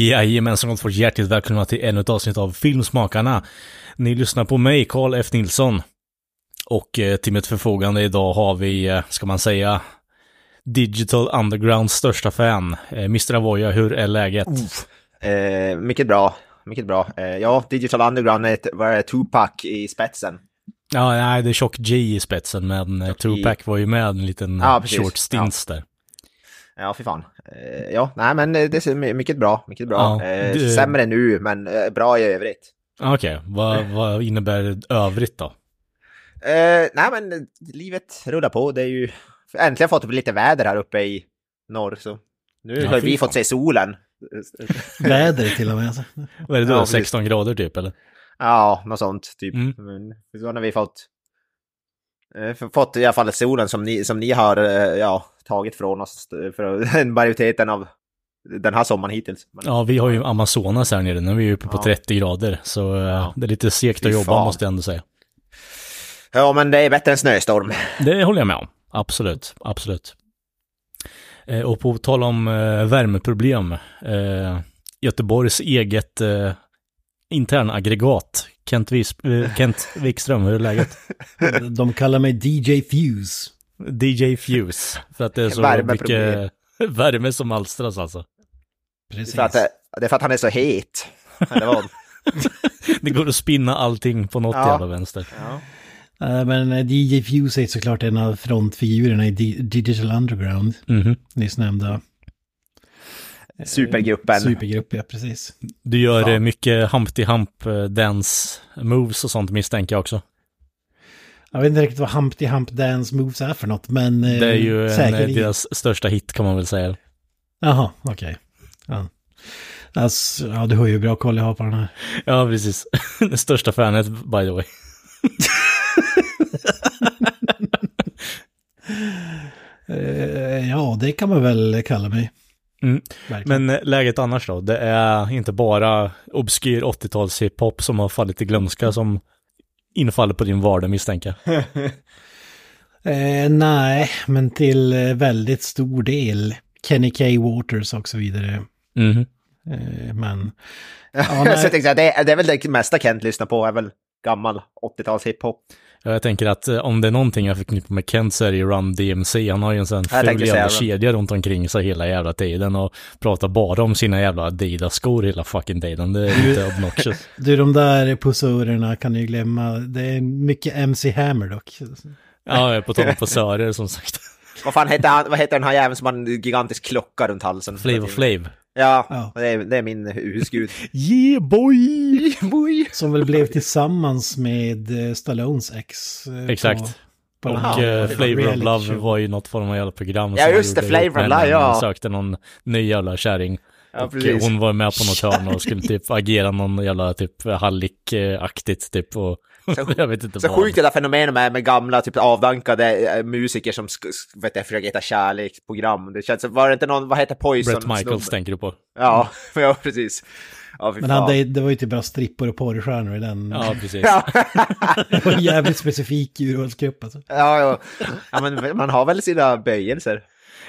Jajamensan, gott folk. Hjärtligt välkomna till ännu ett avsnitt av Filmsmakarna. Ni lyssnar på mig, Karl F. Nilsson. Och eh, till mitt förfogande idag har vi, eh, ska man säga, Digital Undergrounds största fan. Eh, Mr. Avoya, hur är läget? Eh, mycket bra, mycket bra. Eh, ja, Digital Underground är ett, vad är Tupac i spetsen. Ja, nej, det är Tjock J i spetsen, men eh, Tupac var ju med en liten Ja, short stints där. Ja, fy fan. Eh, ja, nej men eh, det är my- mycket bra, mycket bra. Ja, eh, det- Sämre nu, men bra i övrigt. Okej, vad, vad innebär övrigt då? Nej men livet rullar på, det är ju... Äntligen fått upp lite väder här uppe i norr, så nu Ja, har vi fan. fått se solen. Väder till och med. Alltså. Vad är det då? Ja, precis. 16 grader typ, eller? Ja, något sånt typ. Mm. Men så har vi fått... Eh, fått i alla fall solen som ni, som ni har eh, ja, tagit från oss för majoriteten av den här sommaren hittills. Men, Ja, vi har ju Amazonas här nere, nu är vi uppe på Ja. 30 grader, så eh, Ja. det är lite segt att jobba fan. måste jag ändå säga. ja, men det är bättre än snöstorm. Det håller jag med om, absolut, absolut. Och på tal om värmeproblem, Göteborgs eget internaggregat, Kent, Vis- eh, Kent Wikström, hur är läget? De kallar mig DJ Fuse. DJ Fuse, för att det är så Värmeproblem. mycket värme som alstras alltså. Precis. För att, det, det är för att han är så het. Eller vad? Det går att spinna allting på något Ja. jävla vänster. ja. Eh, Men eh, DJ Fuse är såklart en av frontfigurerna i Di- Digital Underground, Mhm. nyss nämnda. Supergruppen. Supergrupp, ja precis. Du gör Ja. eh, mycket Humpty Hump eh, dance moves och sånt misstänker jag också. Jag vet inte riktigt vad Humpty Hump Dance Moves är för något, men eh, Det är ju en, deras största hit kan man väl säga. Jaha, okej. Ja. Alltså, ja, du har ju bra koll jag har på den här. Ja, precis. Det största fanet, by the way. Ja, det kan man väl kalla mig. Mm. Men eh, läget annars då? Det är inte bara obskyr 80-tals hiphop som har fallit i glömska som infaller på din vardag misstänker jag. Eh, nej, men till eh, väldigt stor del Kenny K. Waters och så vidare. Mhm. Eh, men Ja, så jag tänkte, det, är- det är väl det mesta Kent lyssnar på, är väl gammal 80-tals hiphop. Ja, Jag tänker att eh, om det är någonting jag förknippar med Kent så är det ju Run DMC. Han har ju en sån Jag ful jävla kedja runt omkring sig hela jävla tiden och pratar bara om sina jävla Adidas-skor hela fucking tiden. Det är lite obnoxious. du, de där posörerna kan du ju glömma. Det är mycket MC Hammer dock. Ja, jag är på tal om posörer som sagt. Vad fan heter han, vad heter den här jäveln som har en gigantisk klocka runt halsen? Flavor Flav. Ja, Ja. Det, är, det är min husgud. Yeah boy! boy. Som väl blev tillsammans med eh, Stallones ex. eh, Exakt. På, på Och uh, Flavor of Love show. var ju något form av jävla program. Ja, just det, Flavor of Love, ja. Han sökte någon ny jävla kärring. Ja, och precis. hon var med på något hörn och skulle typ agera någon jävla typ hallick-aktigt typ. Och Så- jag vet inte Så vad. sjukt det där fenomenet med, med gamla, typ avdankade eh, musiker som sk- sk- vet jag, försöker hitta kärleksprogram. Det känns, var det inte någon, vad heter Poison? Brett Michaels snubbe? tänker du på. Ja, ja precis. Ja, Men han, det, det var ju typ bara strippor och porrstjärnor i den. Ja, precis. Det var en jävligt specifik urvalsgrupp alltså. ja, ja. ja, men man har väl sina böjelser.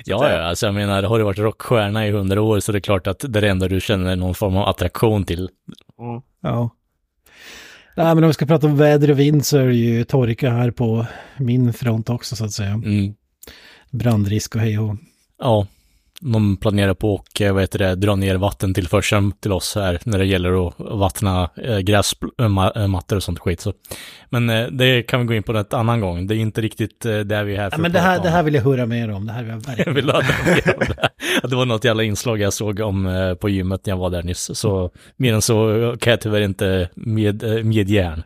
Ja, ja, alltså jag menar, har du varit rockstjärna i hundra år så det är klart att det är det enda du känner någon form av attraktion till. Ja. Nej, men om vi ska prata om väder och vind så är det ju torka här på min front också så att säga. Mm. Brandrisk och hej och Ja, de planerar på och vad heter det, dra ner vattentillförseln till oss här när det gäller att vattna eh, gräsmattor och sånt skit. Så. Men eh, det kan vi gå in på ett annan gång. Det är inte riktigt eh, där vi är här för Ja, men det här, det här vill jag höra mer om. Det här vill jag Jag verkligen. vill höra mer om det. Det var något jävla inslag jag såg om eh, på gymmet när jag var där nyss. Så mer än så kan jag tyvärr inte med, eh, medge.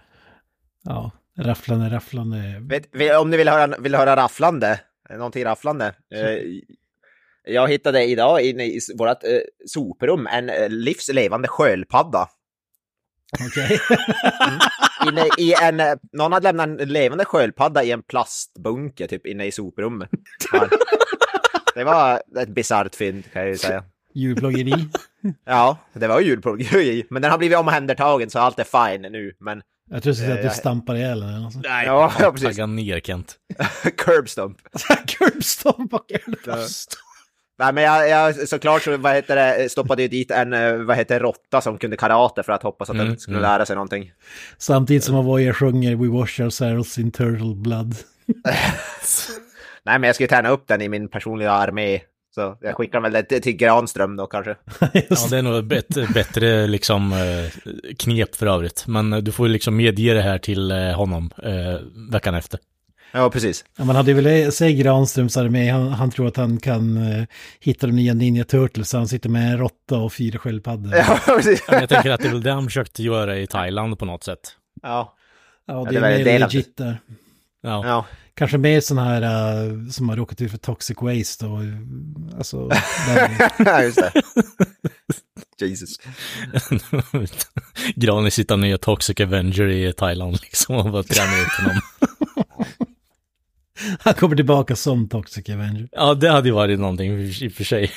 Ja, rafflande, rafflande. Vet, om ni vill höra, vill höra rafflande, eh, någonting rafflande. Eh, Jag hittade idag inne i vårt eh, soprum en eh, livslevande sköldpadda. Okej. Inne i en, eh, någon hade lämnat en levande sköldpadda i en plastbunke typ inne i soprummet. Ja. Det var ett bisarrt fynd kan jag ju säga. Djurplågeri. Ja, det var ju julplågeri. Men den har blivit omhändertagen så allt är fine nu. Men Jag tror du skulle säga att du jag- stampar ihjäl den sånt. Nej, Ja, ja, precis. tagga ner Kent. curbstomp. Curbstomp och Nej men jag, jag såklart så vad heter det, stoppade ju dit en eh, vad heter råtta som kunde karate för att hoppas att Mm, den skulle mm. lära sig någonting. Samtidigt som Avoya sjunger We wash ourselves in turtle blood. Nej men jag ska ju träna upp den i min personliga armé. Så jag skickar väl det till Granström då kanske. Ja, det är nog ett bättre, liksom, eh, knep för övrigt. Men eh, du får ju liksom medge det här till honom veckan efter. Ja precis. Ja, man hade ju velat se Granströms armé, han, han tror att han kan eh, hitta de nya Ninja Turtles, så han sitter med en råtta och fyra sköldpaddor. Ja precis. Men jag tänker att det är väl det han försökte göra i Thailand på något sätt. Ja. Ja, det det är mer del av legit där. Ja, ja. Kanske mer sådana här eh, som har råkat ut för toxic waste och eh, alltså... Ja, just det. Jesus. Granis sitter nya Toxic Avenger i Thailand liksom och bara tränar ut honom. han kommer tillbaka som toxic Avenger. Ja, det hade ju varit någonting i och för sig.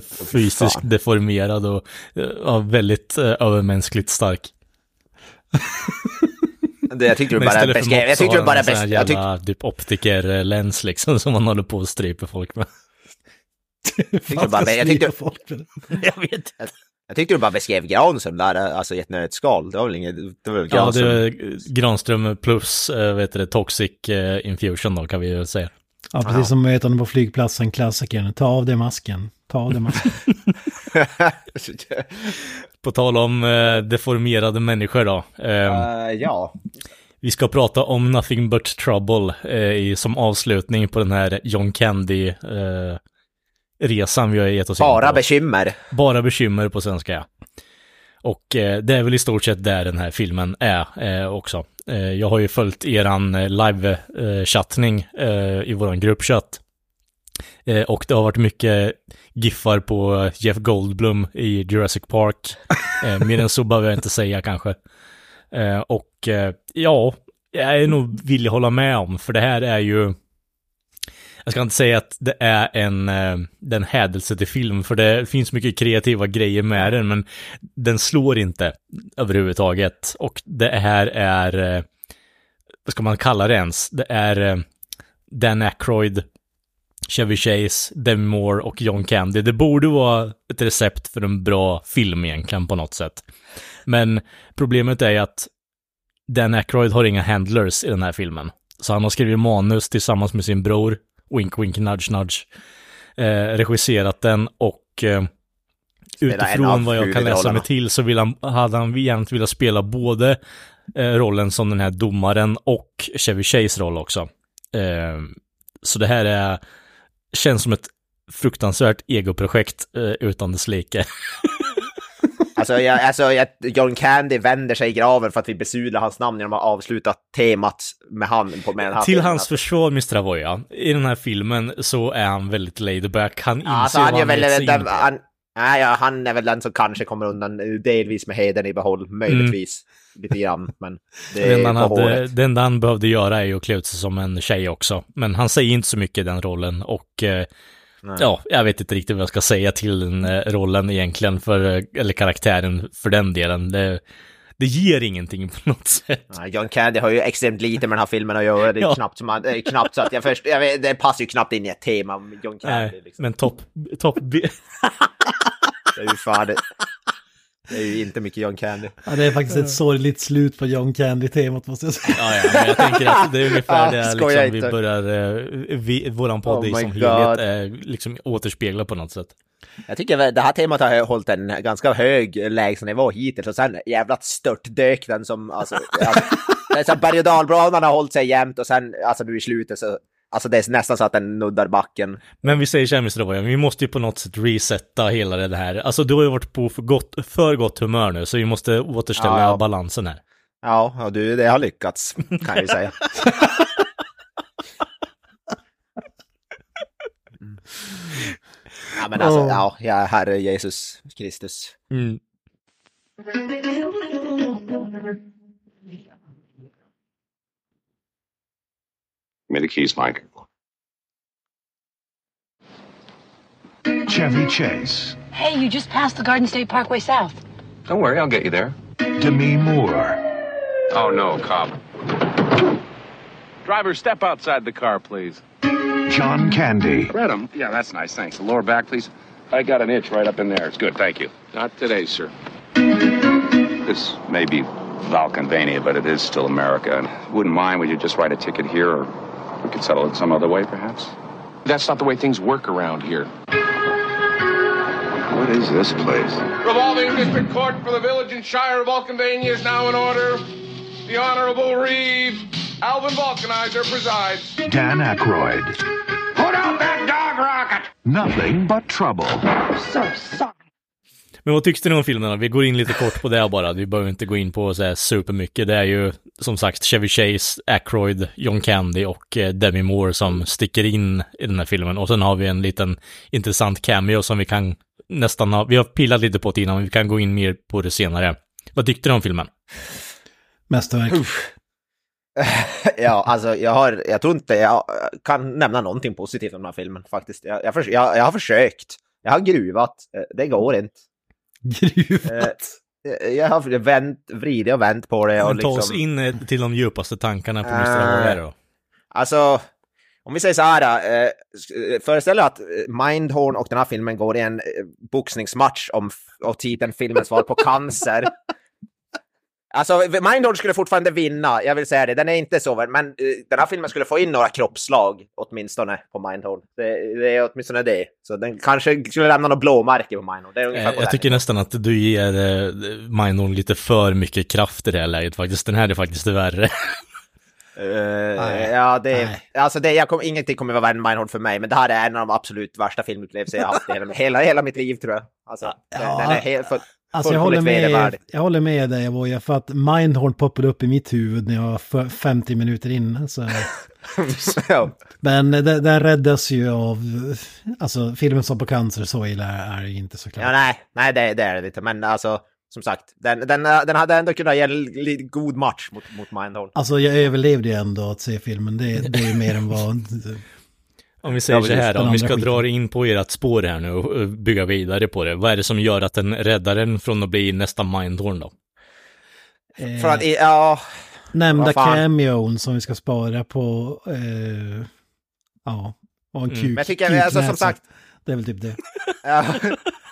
Fysiskt Fan. deformerad och ja, väldigt eh, övermänskligt stark. Det, jag tyckte du bara beskrev, jag tyckte du bara beskrev, jag tyckte, typ optikerlens liksom som man håller på och stryper folk med. tyckte bara- jag tyckte- folk med det. Jag vet jag tyckte du bara beskrev Granström där, alltså i ett nötskal. Det var väl inget, det var väl Ja, Granström. det är Granström plus, äh, vet det, Toxic eh, Infusion då kan vi ju säga. Ja, precis Aha. som möter honom på flygplatsen, klassikern. Ta av dig masken. Ta av dig masken. På tal om eh, deformerade människor då. Eh, Eh, ja. Vi ska prata om Nothing But Trouble eh, i, som avslutning på den här John Candy-resan vi har gett oss in Bara på. bekymmer. Bara bekymmer på svenska, ja. Och eh, det är väl i stort sett där den här filmen är eh, också. Eh, jag har ju följt eran eh, live-chattning eh, i våran gruppchatt. Eh, och det har varit mycket giffar på Jeff Goldblum i Jurassic Park. Mer än så behöver jag inte säga kanske. Och ja, jag är nog villig hålla med om, för det här är ju... Jag ska inte säga att det är en, eh, den hädelse till film, för det finns mycket kreativa grejer med den, men den slår inte överhuvudtaget. Och det här är, eh, vad ska man kalla det ens? Det är eh, Dan Aykroyd, Chevy Chase, Demi Moore och John Candy. Det borde vara ett recept för en bra film egentligen på något sätt. Men problemet är ju att Dan Aykroyd har inga handlers i den här filmen. Så han har skrivit manus tillsammans med sin bror, wink wink nudge nudge, eh, regisserat den och eh, utifrån vad jag kan läsa mig till så vill han, hade han gärna velat spela både eh, rollen som den här domaren och Chevy Chase roll också. Eh, så det här är, känns som ett fruktansvärt egoprojekt eh, utan dess like. Alltså, jag, alltså jag, John Candy vänder sig i graven för att vi besudlar hans namn genom att avsluta temat med han på med Till filmen. hans försvar, Mr. Avoya, i den här filmen så är han väldigt laid back. Han inser alltså, han, vad han väl, sig den, han, nej, ja, han är väl den som kanske kommer undan eh, delvis med heden i behåll, möjligtvis. Lite grann, men det Det enda, hade, det enda han behövde göra är ju att klä ut sig som en tjej också. Men han säger inte så mycket i den rollen och eh, Nej. ja, jag vet inte riktigt vad jag ska säga till den eh, rollen egentligen, för, eh, eller karaktären för den delen. Det, det ger ingenting på något sätt. John Candy har ju extremt lite med den här filmen att göra. Det är Ja. knappt, som man, knappt så att jag först, jag vet, det passar ju knappt in i ett tema om John Candy. Nej, liksom. men topp, topp, Det är ju fan det. Det är ju inte mycket John Candy. Ja, det är faktiskt ett sorgligt slut på John Candy-temat måste jag säga. Ja, ja, men jag tänker att det är ungefär Ah, det liksom, vi börjar, eh, vi, våran podd Oh som helhet eh, liksom återspeglar på något sätt. Jag tycker det här temat har hållit en ganska hög lägstanivå hittills och sen jävla störtdök den som alltså, alltså berg och dalbanan har hållit sig jämnt och sen alltså nu i slutet så alltså det är nästan så att den nuddar backen. Men vi säger så här, Mr. Roy, vi måste ju på något sätt resetta hela det här. Alltså du har ju varit på för gott, för gott humör nu, så vi måste återställa Ja, ja. balansen här. Ja, och du, det har lyckats kan jag ju säga. Ja, men alltså, ja, ja, herre Jesus Kristus. Mm. Give me the keys, Mike. Chevy Chase, Hey, you just passed the Garden State Parkway South. Don't worry, I'll get you there. Demi Moore, Oh, no, cop. Driver, step outside the car, please. John Candy, Read 'em? Yeah, that's nice, thanks. The lower back, please. I got an itch right up in there. It's good, thank you. Not today, sir. This may be Valkenvania, but it is still America. And wouldn't mind, would you just write a ticket here, or we could settle it some other way, perhaps? That's not the way things work around here. What is this place? Revolving District Court for the Village and Shire of Vulcanvania is now in order. The Honorable Reeve Alvin Vulcanizer presides. Dan Aykroyd, Put out that dog rocket! Nothing But Trouble, Men vad tyckte ni om filmen då? Vi går in lite kort på det bara. Vi behöver inte gå in på så här supermycket. Det är ju som sagt Chevy Chase, Aykroyd, John Candy och eh, Demi Moore som sticker in i den här filmen. Och sen har vi en liten intressant cameo som vi kan nästan ha, vi har pillat lite på det innan, men vi kan gå in mer på det senare. Vad tyckte ni om filmen? Mästerverk. Ja, alltså jag har, jag tror inte jag kan nämna någonting positivt om den här filmen faktiskt. Jag, jag, jag, jag har försökt. Jag har gruvat. Eh, Det går inte. Gruvat. Eh, Jag har vänt, vridit och vänt på det och Men ta oss liksom... in eh, till de djupaste tankarna på Mr. Då? Alltså, om vi säger så här, eh, föreställ dig att Mindhorn och den här filmen går i en boxningsmatch om, och titeln filmen svar på cancer. Alltså, Mindhorn skulle fortfarande vinna, jag vill säga det. Den är inte så, men eh, den här filmen skulle få in några kroppsslag, åtminstone, på Mindhorn. Det, det är åtminstone det. Så den kanske skulle lämna något blåmärke på Mindhorn. Det är ungefär Eh, Jag den tycker nästan att du ger eh, Mindhorn lite för mycket kraft i det här läget faktiskt. Den här är faktiskt värre. Eh, ja, det, Nej. alltså det, jag kom, ingenting kommer vara värre än Mindhorn för mig, men det här är en av de absolut värsta filmupplevelser jag har haft i hela, hela, hela mitt liv tror jag. Alltså, den, Ja. den är helt för, Alltså jag håller, med, jag håller med dig Avoya, för att Mindhorn poppade upp i mitt huvud när jag var f- 50 minuter in. Så. ja. Men det- den räddas ju av, alltså filmen som på cancer så illa är det inte såklart. ja, nej, nej det, det är det inte, men alltså som sagt, den, den, den hade ändå kunnat ge en god match mot, mot Mindhorn. Alltså jag överlevde ju ändå att se filmen, det, det är ju mer än vad... Om vi säger Ja, så här om vi ska skiten. dra in på ert spår här nu och eh, bygga vidare på det. Vad är det som gör att den räddar den från att bli nästa Mindhorn då? För att, ja, Nämnda cameon som vi ska spara på, eh, ja, och en Mm. kuk, men jag tycker, alltså som sagt, Det är väl typ det. Ja,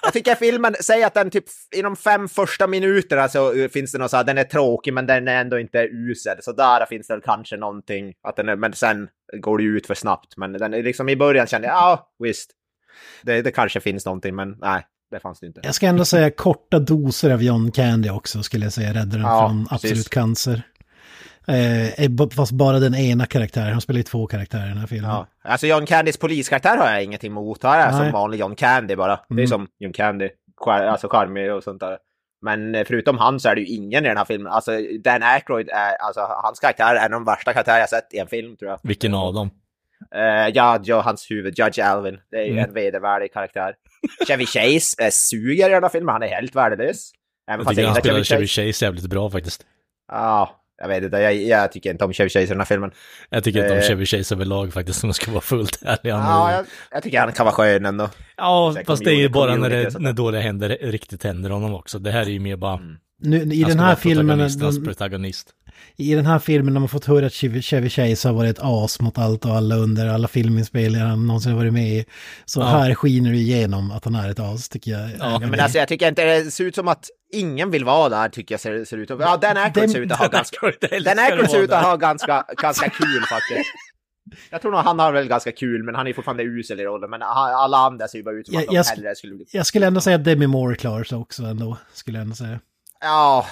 jag tycker filmen, säg att den typ inom fem första minuterna så uh, finns det något så här, den är tråkig men den är ändå inte usel. Så där finns det kanske någonting, att den är, men sen går det ut för snabbt. Men den liksom i början kände jag, ja visst, det, det kanske finns någonting men nej, det fanns det inte. Jag ska ändå säga korta doser av John Candy också skulle jag säga räddar den Ja, från precis. absolut cancer. Eh, eh, fast bara den ena karaktären, han spelar ju två karaktärer i den här filmen. Ja. Alltså John Candys poliskaraktär har jag ingenting emot. Här är som vanlig John Candy bara. Det är Mm. som John Candy, alltså charmig och sånt där. Men eh, förutom han så är det ju ingen i den här filmen. Alltså Dan Aykroyd är, alltså hans karaktär är de värsta karaktärer jag sett i en film tror jag. Vilken av dem? Uh, ja, ja, hans huvud, Judge Alvin. Det är ju Mm. en vedervärdig karaktär. Chevy Chase uh, suger i den här filmen, han är helt värdelös. Även Jag tycker han spelar Chevy Chevy Chase. Chase jävligt bra faktiskt. Ja, jag vet inte, jag, jag tycker inte om Chevy Chase i den här filmen. Jag tycker inte om Eh. Chevy Chase överlag faktiskt, om jag ska vara fullt ärlig. Ja, jag, jag tycker han kan vara skön ändå. ja Säkert fast det är ju bara när, det, när dåliga händer riktigt händer honom också. Det här är ju mer bara... Nu, I den här filmen, protagonist, hans den, protagonist. I den här filmen har man fått höra att Chevy, Chase har varit ett as mot allt och alla under alla filminspelningar han någonsin har varit med i. Så Ja. här skiner det igenom att han är ett as, tycker jag. Ja, Men alltså jag tycker inte det ser ut som att ingen vill vara där, tycker jag ser, ser ut att... Ja, Dan Aykroyd Den- ser ut att ha ganska... Dan Aykroyd ser ut att ha ganska, ganska kul faktiskt. Jag tror nog han har väl ganska kul, men han är fortfarande usel i rollen. Men alla andra ser ju bara ut som Jag- att de jag sk- hellre skulle bli... jag skulle ändå säga att Demi Moore klarar sig också ändå, skulle jag ändå säga. Ja,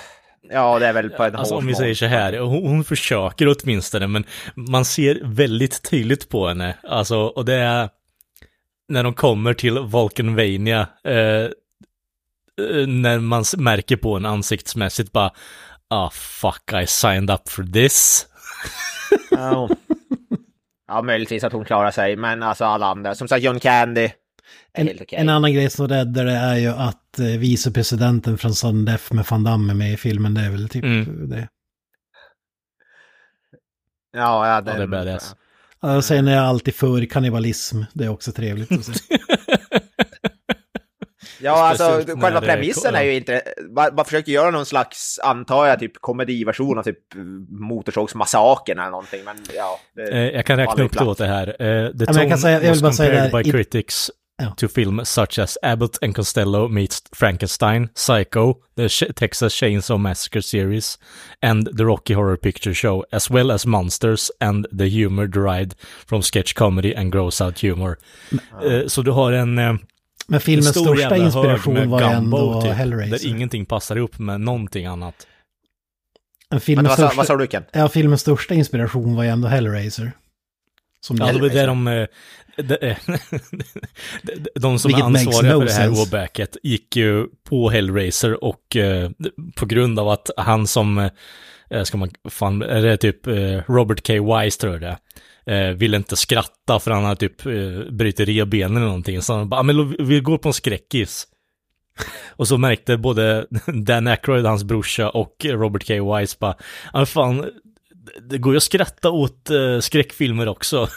ja det är väl på en Alltså om vi säger så här, hon, hon försöker åtminstone, men man ser väldigt tydligt på henne. Alltså, och det är när de kommer till Vulcanvania, eh, eh, när man märker på en ansiktsmässigt bara, ah fuck I signed up for this. Ja. Ja, möjligtvis att hon klarar sig, men alltså alla andra. Som sagt, John Candy. En, okej. en annan grej som räddar det är ju att eh, vicepresidenten från Sudden Death med Van Damme är med i filmen. Det är väl typ Mm. det. Ja, ja, Ja, den, det är badass. Ja, Och sen är jag alltid för kannibalism. Det är också trevligt att se. Ja, alltså själva det premissen är ju inte... Man, man försöker göra någon slags, antar jag, typ komediversion av typ Motorsågsmassakern eller någonting, men ja. Det, Eh, jag kan räkna upp det åt det här. Eh, the men jag kan tone säga- jag vill was bara säga det by i- critics Ja. to film such as Abbott and Costello meets Frankenstein, Psycho, the Texas Chainsaw Massacre series, and the Rocky Horror Picture Show, as well as Monsters and the humor derived from sketch comedy and gross out humor. Eh, så du har en... eh, Men en filmens stor största inspiration var ändå typ, Hellraiser. Där ingenting passar ihop med någonting annat. En Men filmens vad, sa, största, vad sa du Ken? ja, filmens största inspiration var ju ändå Hellraiser. Som Ja, det var där de... eh, de, de, de som är ansvariga no för det här åbacket gick ju på Hellraiser och eh, på grund av att han som, eh, ska man, fan, är det typ Robert K. Wise tror jag det är, eh, ville inte skratta för han hade typ eh, brutit revbenen eller någonting. Så han bara, "Ah, men vi går på en skräckis. Och så märkte både Dan Aykroyd, hans brorsa, och Robert K. Wise bara, ja fan, det går ju att skratta åt eh, skräckfilmer också.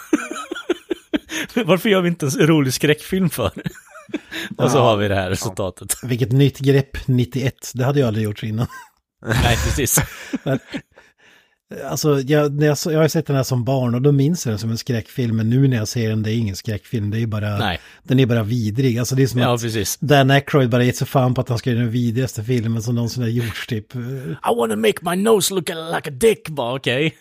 Varför gör vi inte en rolig skräckfilm för? Och så Ja. har vi det här resultatet. Vilket nytt grepp 91. Det hade jag aldrig gjort innan. Nej, precis. Alltså, jag, jag, jag har sett den här som barn och då minns jag den som en skräckfilm. Men nu när jag ser den, det är ingen skräckfilm. Det är bara, Nej. den är bara vidrig. Alltså det är som Ja, att precis. Dan Aykroyd bara gett sig fan på att han ska göra den vidrigaste filmen som någonsin har gjorts typ. I wanna make my nose look like a dick, bara okej. Ja,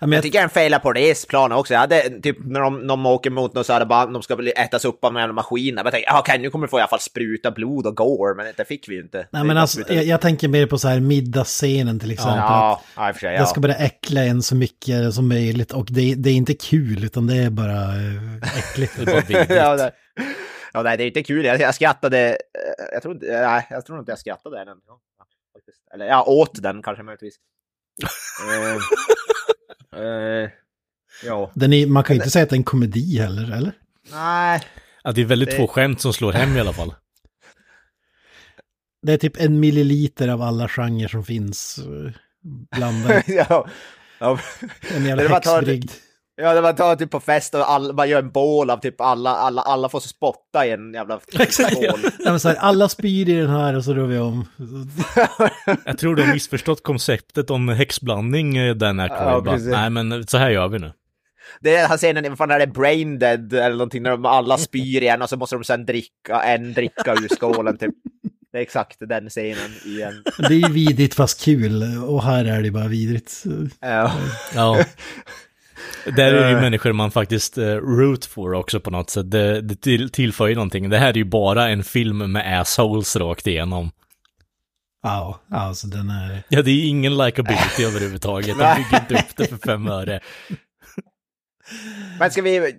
men Jag jag, tycker den failar på resplanen också. Jag hade typ när de, de åker mot något så hade bara, de ska bli ätas upp av några maskiner. Jag tänkte, okej nu kommer vi få i alla fall spruta blod och gore, men det fick vi ju inte. nej Det men alltså, jag, jag tänker mer på så här middagsscenen till exempel. Ja, ja, sig. Jag Ja. ska bara äckla en så mycket som möjligt och det, det är inte kul utan det är bara eh, äckligt. Det är bara ja, det, ja, nej, det är inte kul. Jag, jag skrattade, eh, jag tror, inte, nej, jag tror inte jag skrattade den. Eller ja, åt den kanske möjligtvis. eh, ja, Den är, man kan ju inte säga att det är en komedi heller, eller? nej. Ja, det är väldigt Det- få skämt som slår hem i alla fall. Det är typ en milliliter av alla genrer som finns eh, blandade. ja, ja. En jävla häxbrygd. Ja, det var ta typ på fest och alla, man gör en bål av typ alla, alla, alla får spotta i en jävla Exakt. bål. Ja, här, alla spyr i den här och så rör vi om. Jag tror de har missförstått konceptet om häxblandning, eh, Dan Aykroyd. Ja. Nej, men så här gör vi nu. Det är han scenen, vad fan är det, brain dead eller någonting, när de alla spyr igen och så måste de sen dricka en dricka ur skålen typ. Det är exakt den scenen igen. Det är ju vidrigt fast kul och här är det bara vidrigt. Ja. Ja. Där är det ju Eh. människor man faktiskt uh, root for också på något sätt. Det, det till, tillför ju någonting. Det här är ju bara en film med assholes rakt igenom. Ja, alltså den är... Ja, det är ingen likability överhuvudtaget. De bygger inte upp det för fem öre. Men ska vi,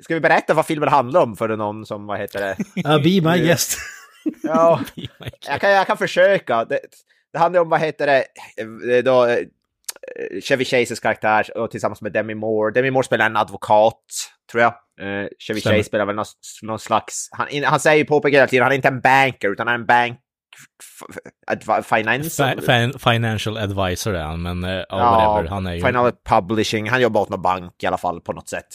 ska vi berätta vad filmen handlar om för någon som, vad heter det? Ja, be my guest. Ja, jag kan, jag kan försöka. Det, det handlar om, vad heter det, eh, då, eh, Chevy Chases karaktär och tillsammans med Demi Moore. Demi Moore spelar en advokat, tror jag. Eh, Chevy Stämmer. Chase spelar väl någon, någon slags... Han, in- han säger ju påpekar hela tiden, han är inte en banker, utan han är en bank... f- adva- Finance? Fa- fan- financial advisor är han, men uh, ja, whatever. Han är ju... Final Publishing, han jobbar åt någon bank i alla fall på något sätt.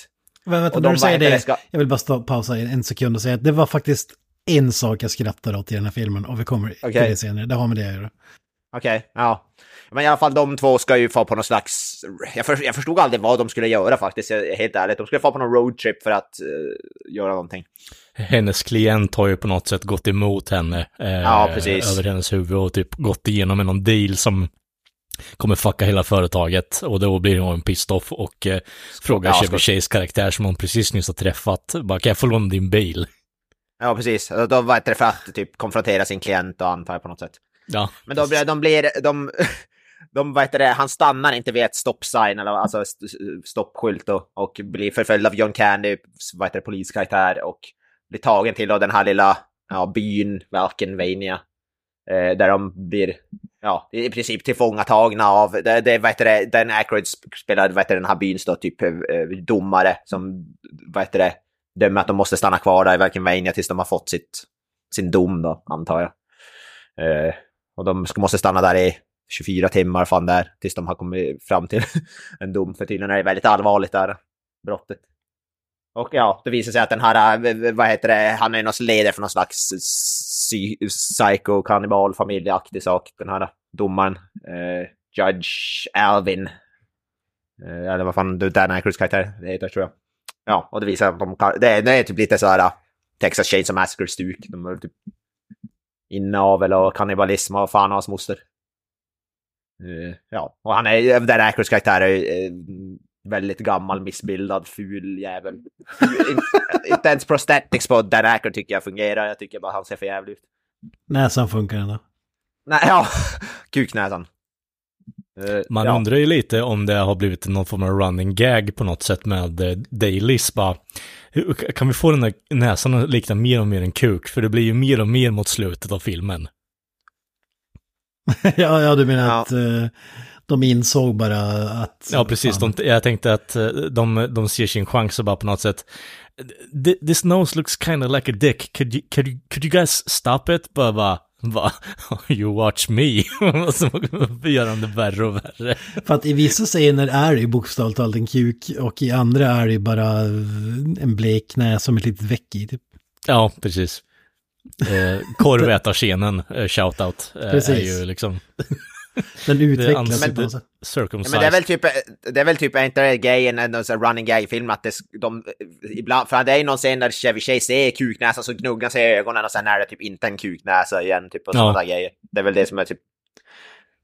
Men vänta, när du säger det, ska- jag vill bara stå, pausa en, en sekund och säga att det var faktiskt en sak jag skrattade åt i den här filmen och vi kommer till Okej. det senare. Det har med det att göra. Okej, ja. Men i alla fall de två ska ju få på någon slags... Jag, för, jag förstod aldrig vad de skulle göra faktiskt, helt ärligt. De skulle få på någon roadtrip för att eh, göra någonting. Hennes klient har ju på något sätt gått emot henne. eh, Ja, precis. Över hennes huvud och typ gått igenom någon deal som kommer fucka hela företaget. Och då blir hon pissed off och eh, frågar ja, Chevy Chase karaktär som hon precis nyss har träffat. Bara, kan jag få låna din bil? Ja, precis. Då var det för att typ konfrontera sin klient och antar på något sätt. Ja, Men då blir de blir... De, de, vad heter det, han stannar inte vid ett stoppsign, eller alltså st- stoppskylt och, och blir förföljd av John Candy, vad heter det, poliskaraktär och blir tagen till då den här lilla ja, byn, Valkenvania. Eh, där de blir ja, i princip tillfångatagna av, det, det, vad heter det, den Aykroyd spelar, vad heter det, den här byns då, typ eh, eh, domare som, vad heter det, dömer att de måste stanna kvar där i Valkenvania tills de har fått sitt, sin dom då, antar jag. Eh, och de måste stanna där i 24 timmar, fan där, tills de har kommit fram till en dom. För tydligen är det väldigt allvarligt där, brottet. Och ja, det visar sig att den här, eh, vad heter det, han är någon ledare för någon slags psycho kannibal familjeaktig sak, den här domaren. Eh, Judge Alvin. Eh, eller vad fan, Dan Aykroyds karaktär det heter tror jag. Ja, och det visar att de kan, det, är, det är typ lite så här eh, Texas Chainsaw Massacre-stuk. De är typ inavel och kannibalism och fan och hans moster. Eh, ja, och han är, Dan Aykroyds karaktär är eh, väldigt gammal, missbildad, ful jävel. In, inte ens prosthetics på Dan Aykroyd tycker jag fungerar. Jag tycker bara han ser för jävligt ut. Näsan funkar ändå. Nej, ja, kuknäsan. Eh, Man ja. undrar ju lite om det har blivit någon form av running gag på något sätt med eh, Dailies. Bara, kan vi få den där näsan att likna mer och mer en kuk? För det blir ju mer och mer mot slutet av filmen. ja, ja, du menar Ja. att eh, de insåg bara att... Ja, precis. De, jag tänkte att eh, de, de ser sin chans och bara på något sätt. "Th- This nose looks kind of like a dick. Could you, could you, could you guys stop it? Bara, bara, bara you watch me. Och så gör de det värre och värre. För att i vissa scener är det ju bokstavligt talat en kuk och i andra är det ju bara en blek näsa med ett litet veck i. Typ. Ja, precis. Eh, Korvätarscenen, eh, shoutout, eh, är ju liksom Den utvecklas ju på något sätt. Ja, circumcised. men det är väl typ, det är väl typ, är inte det grejen, en här running gag-film, att det, de, ibland, för det är ju någon scen där Chevy Chase ser kuknäsa så gnuggar sig i ögonen och sen är det typ inte en kuknäsa igen, typ och Ja. sådana grejer. Det är väl det som är typ,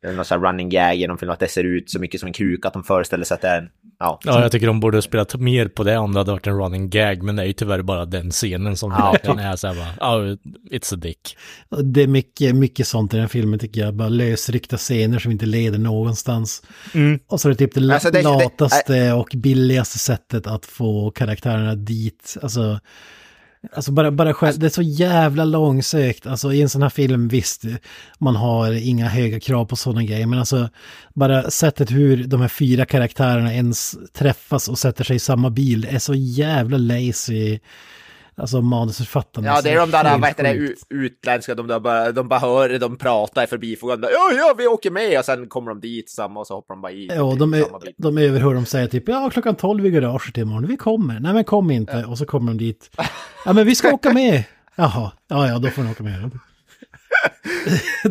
det är någon sån running gag genom filmen, att det ser ut så mycket som en kuk, att de föreställer sig att det är en, ja. Ja, jag tycker de borde ha spelat mer på det om det hade varit en running gag, men det är ju tyvärr bara den scenen som Ja. verkligen är så här bara, oh, it's a dick. Det är mycket, mycket sånt i den här filmen tycker jag. Bara lösryckta scener som inte leder någonstans. Och så är det typ det, Alltså, det- det- lataste och billigaste sättet att få karaktärerna dit. Alltså, alltså bara, bara själv, det är så jävla långsökt. Alltså i en sån här film, visst, man har inga höga krav på sådana grejer. Men alltså bara sättet hur de här fyra karaktärerna ens träffas och sätter sig i samma bil det är så jävla lazy. Alltså manusförfattarna. Ja, det är de där, vad heter det, utländska, de, där bara, de bara hör, de pratar i förbifogande. Ja, ja, vi åker med! Och sen kommer de dit samma och så hoppar de bara i. Ja, de, är, de överhör dem säga typ ja klockan 12 i garaget imorgon, vi kommer. Nej men kom inte. Och så kommer de dit. Ja men vi ska åka med. Jaha, ja ja då får ni åka med.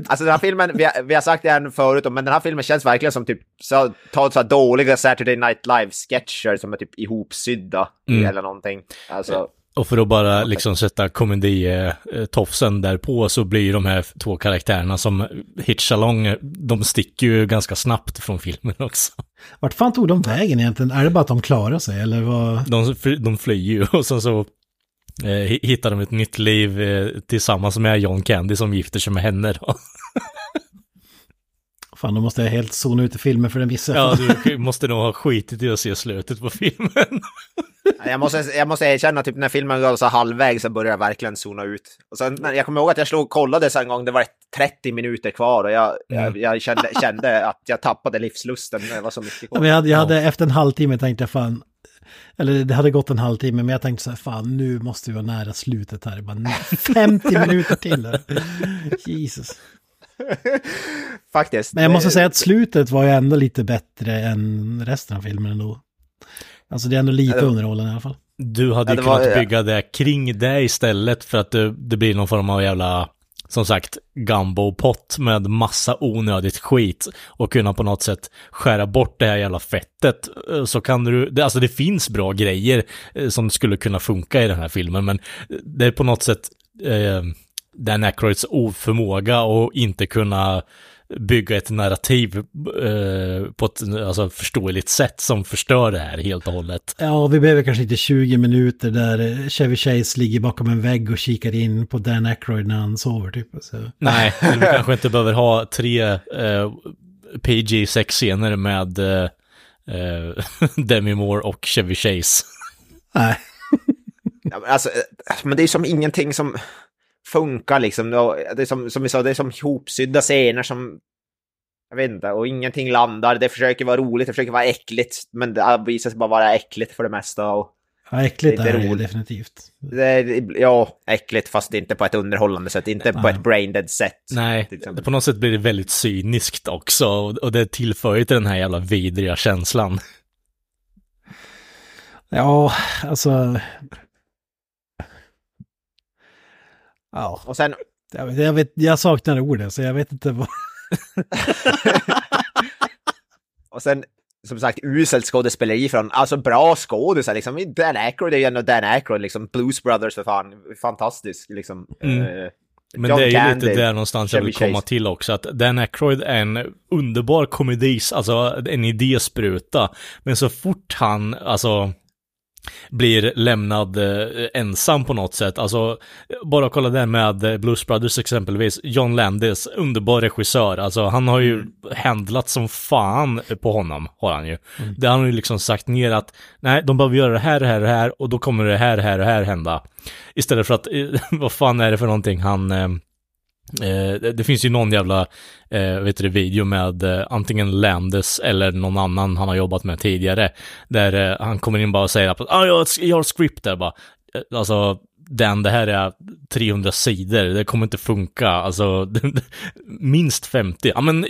Alltså den här filmen, vi har, vi har sagt det här förut, men den här filmen känns verkligen som typ, så, ta så här dåliga Saturday Night Live-sketcher som är typ ihopsydda Mm. eller någonting. Alltså, Och för att bara liksom sätta komedi-tofsen där på så blir de här två karaktärerna som hitch along, de sticker ju ganska snabbt från filmen också. Vart fan tog de vägen egentligen? Är det bara att de klarar sig eller vad? De, de flyr ju och sen så eh, hi- hittar de ett nytt liv eh, tillsammans med John Candy som gifter sig med henne då. Fan, då måste jag helt zona ut i filmen för den missar Ja, du måste nog ha skitit i att se slutet på filmen. jag, måste, jag måste erkänna, typ när filmen går så halvvägs så börjar jag verkligen zona ut. Och sen, när- jag kommer ihåg att jag slog och kollade så en gång, det var 30 minuter kvar och jag, jag, jag kände, kände att jag tappade livslusten. Det var så mycket men jag, hade, jag hade efter en halvtimme tänkte jag fan, eller det hade gått en halvtimme, men jag tänkte så här, fan nu måste vi vara nära slutet här. Bara 50 minuter till. här. Jesus. Faktiskt. Men jag måste säga att slutet var ju ändå lite bättre än resten av filmen ändå. Alltså det är ändå lite Ja, det- underhållande i alla fall. Du hade Ja, det var- kunnat bygga det kring det istället för att det, det blir någon form av jävla, som sagt, gumbo-pott med massa onödigt skit och kunna på något sätt skära bort det här jävla fettet. Eh, Så kan du, det, alltså det finns bra grejer eh, som skulle kunna funka i den här filmen, men det är på något sätt eh, Dan Aykroyds oförmåga att inte kunna bygga ett narrativ eh, på ett alltså, förståeligt sätt som förstör det här helt och hållet. Ja, vi behöver kanske inte 20 minuter där Chevy Chase ligger bakom en vägg och kikar in på Dan Aykroyd när han sover typ. Så. Nej, eller vi kanske inte behöver ha tre eh, PG-6-scener med eh, eh, Demi Moore och Chevy Chase. Nej. Ja, men alltså, eh, men det är som ingenting som funkar liksom. Det är som, som vi sa, det är som ihopsydda scener som Jag vet inte, och ingenting landar. Det försöker vara roligt, det försöker vara äckligt, men det visar sig bara vara äckligt för det mesta. Och Ja, äckligt Det är det roligt. definitivt. det är, ja, äckligt fast inte på ett underhållande sätt, inte på Nej. ett braindead sätt. Nej, på något sätt blir det väldigt cyniskt också och och det tillför ju till den här jävla vidriga känslan. Ja, alltså... Ja, Och sen, jag, vet, jag, vet, jag saknar orden så jag vet inte vad... och sen som sagt, uselt skådespeleri från, alltså bra skådisar liksom. Dan Aykroyd är ju ändå Dan Aykroyd, liksom. Blues Brothers för fan, fantastisk liksom. Mm. Eh, Men John det är ju Candy, lite där någonstans jag Chevy vill komma Chase. till också, att Dan Aykroyd är en underbar komedis, alltså en idéspruta. Men så fort han, alltså, blir lämnad eh, ensam på något sätt. Alltså, bara kolla där med eh, Blues Brothers exempelvis. John Landis, underbar regissör. Alltså, han har ju handlat som fan på honom, har han ju. Det har han ju liksom sagt ner att, nej, de behöver göra det här, det här, det här och då kommer det här, det här, det här hända. Istället för att, eh, vad fan är det för någonting han... Eh, det, finns ju någon jävla, eh, vet du, video med eh, antingen Landes eller någon annan han har jobbat med tidigare. Där eh, han kommer in bara och säger att ah, jag, har ett- jag har ett script där bara. Eh, alltså, den, det här är 300 sidor, det kommer inte funka. Alltså, minst 50. Ja men,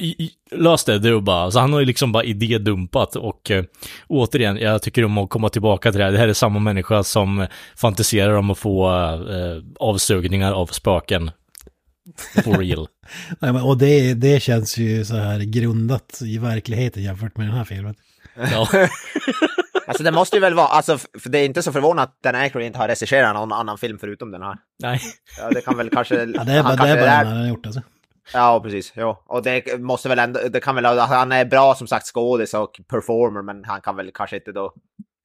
lös det du bara. Så han har ju liksom bara idédumpat och eh, återigen, jag tycker om att komma tillbaka till det här. Det här är samma människa som fantiserar om att få eh, avsugningar av spöken. For real. Nej, men, och det, det känns ju så här grundat i verkligheten jämfört med den här filmen. Ja. Alltså det måste ju väl vara, alltså det är inte så förvånande att Dan Aykroyd inte har regisserat någon annan film förutom den här. Nej. Ja, det kan väl kanske... Ja, det är bara, det är bara den han har gjort alltså. Ja, precis. Ja. Och det måste väl ändå, det kan väl, han är bra som sagt skådis och performer, men han kan väl kanske inte då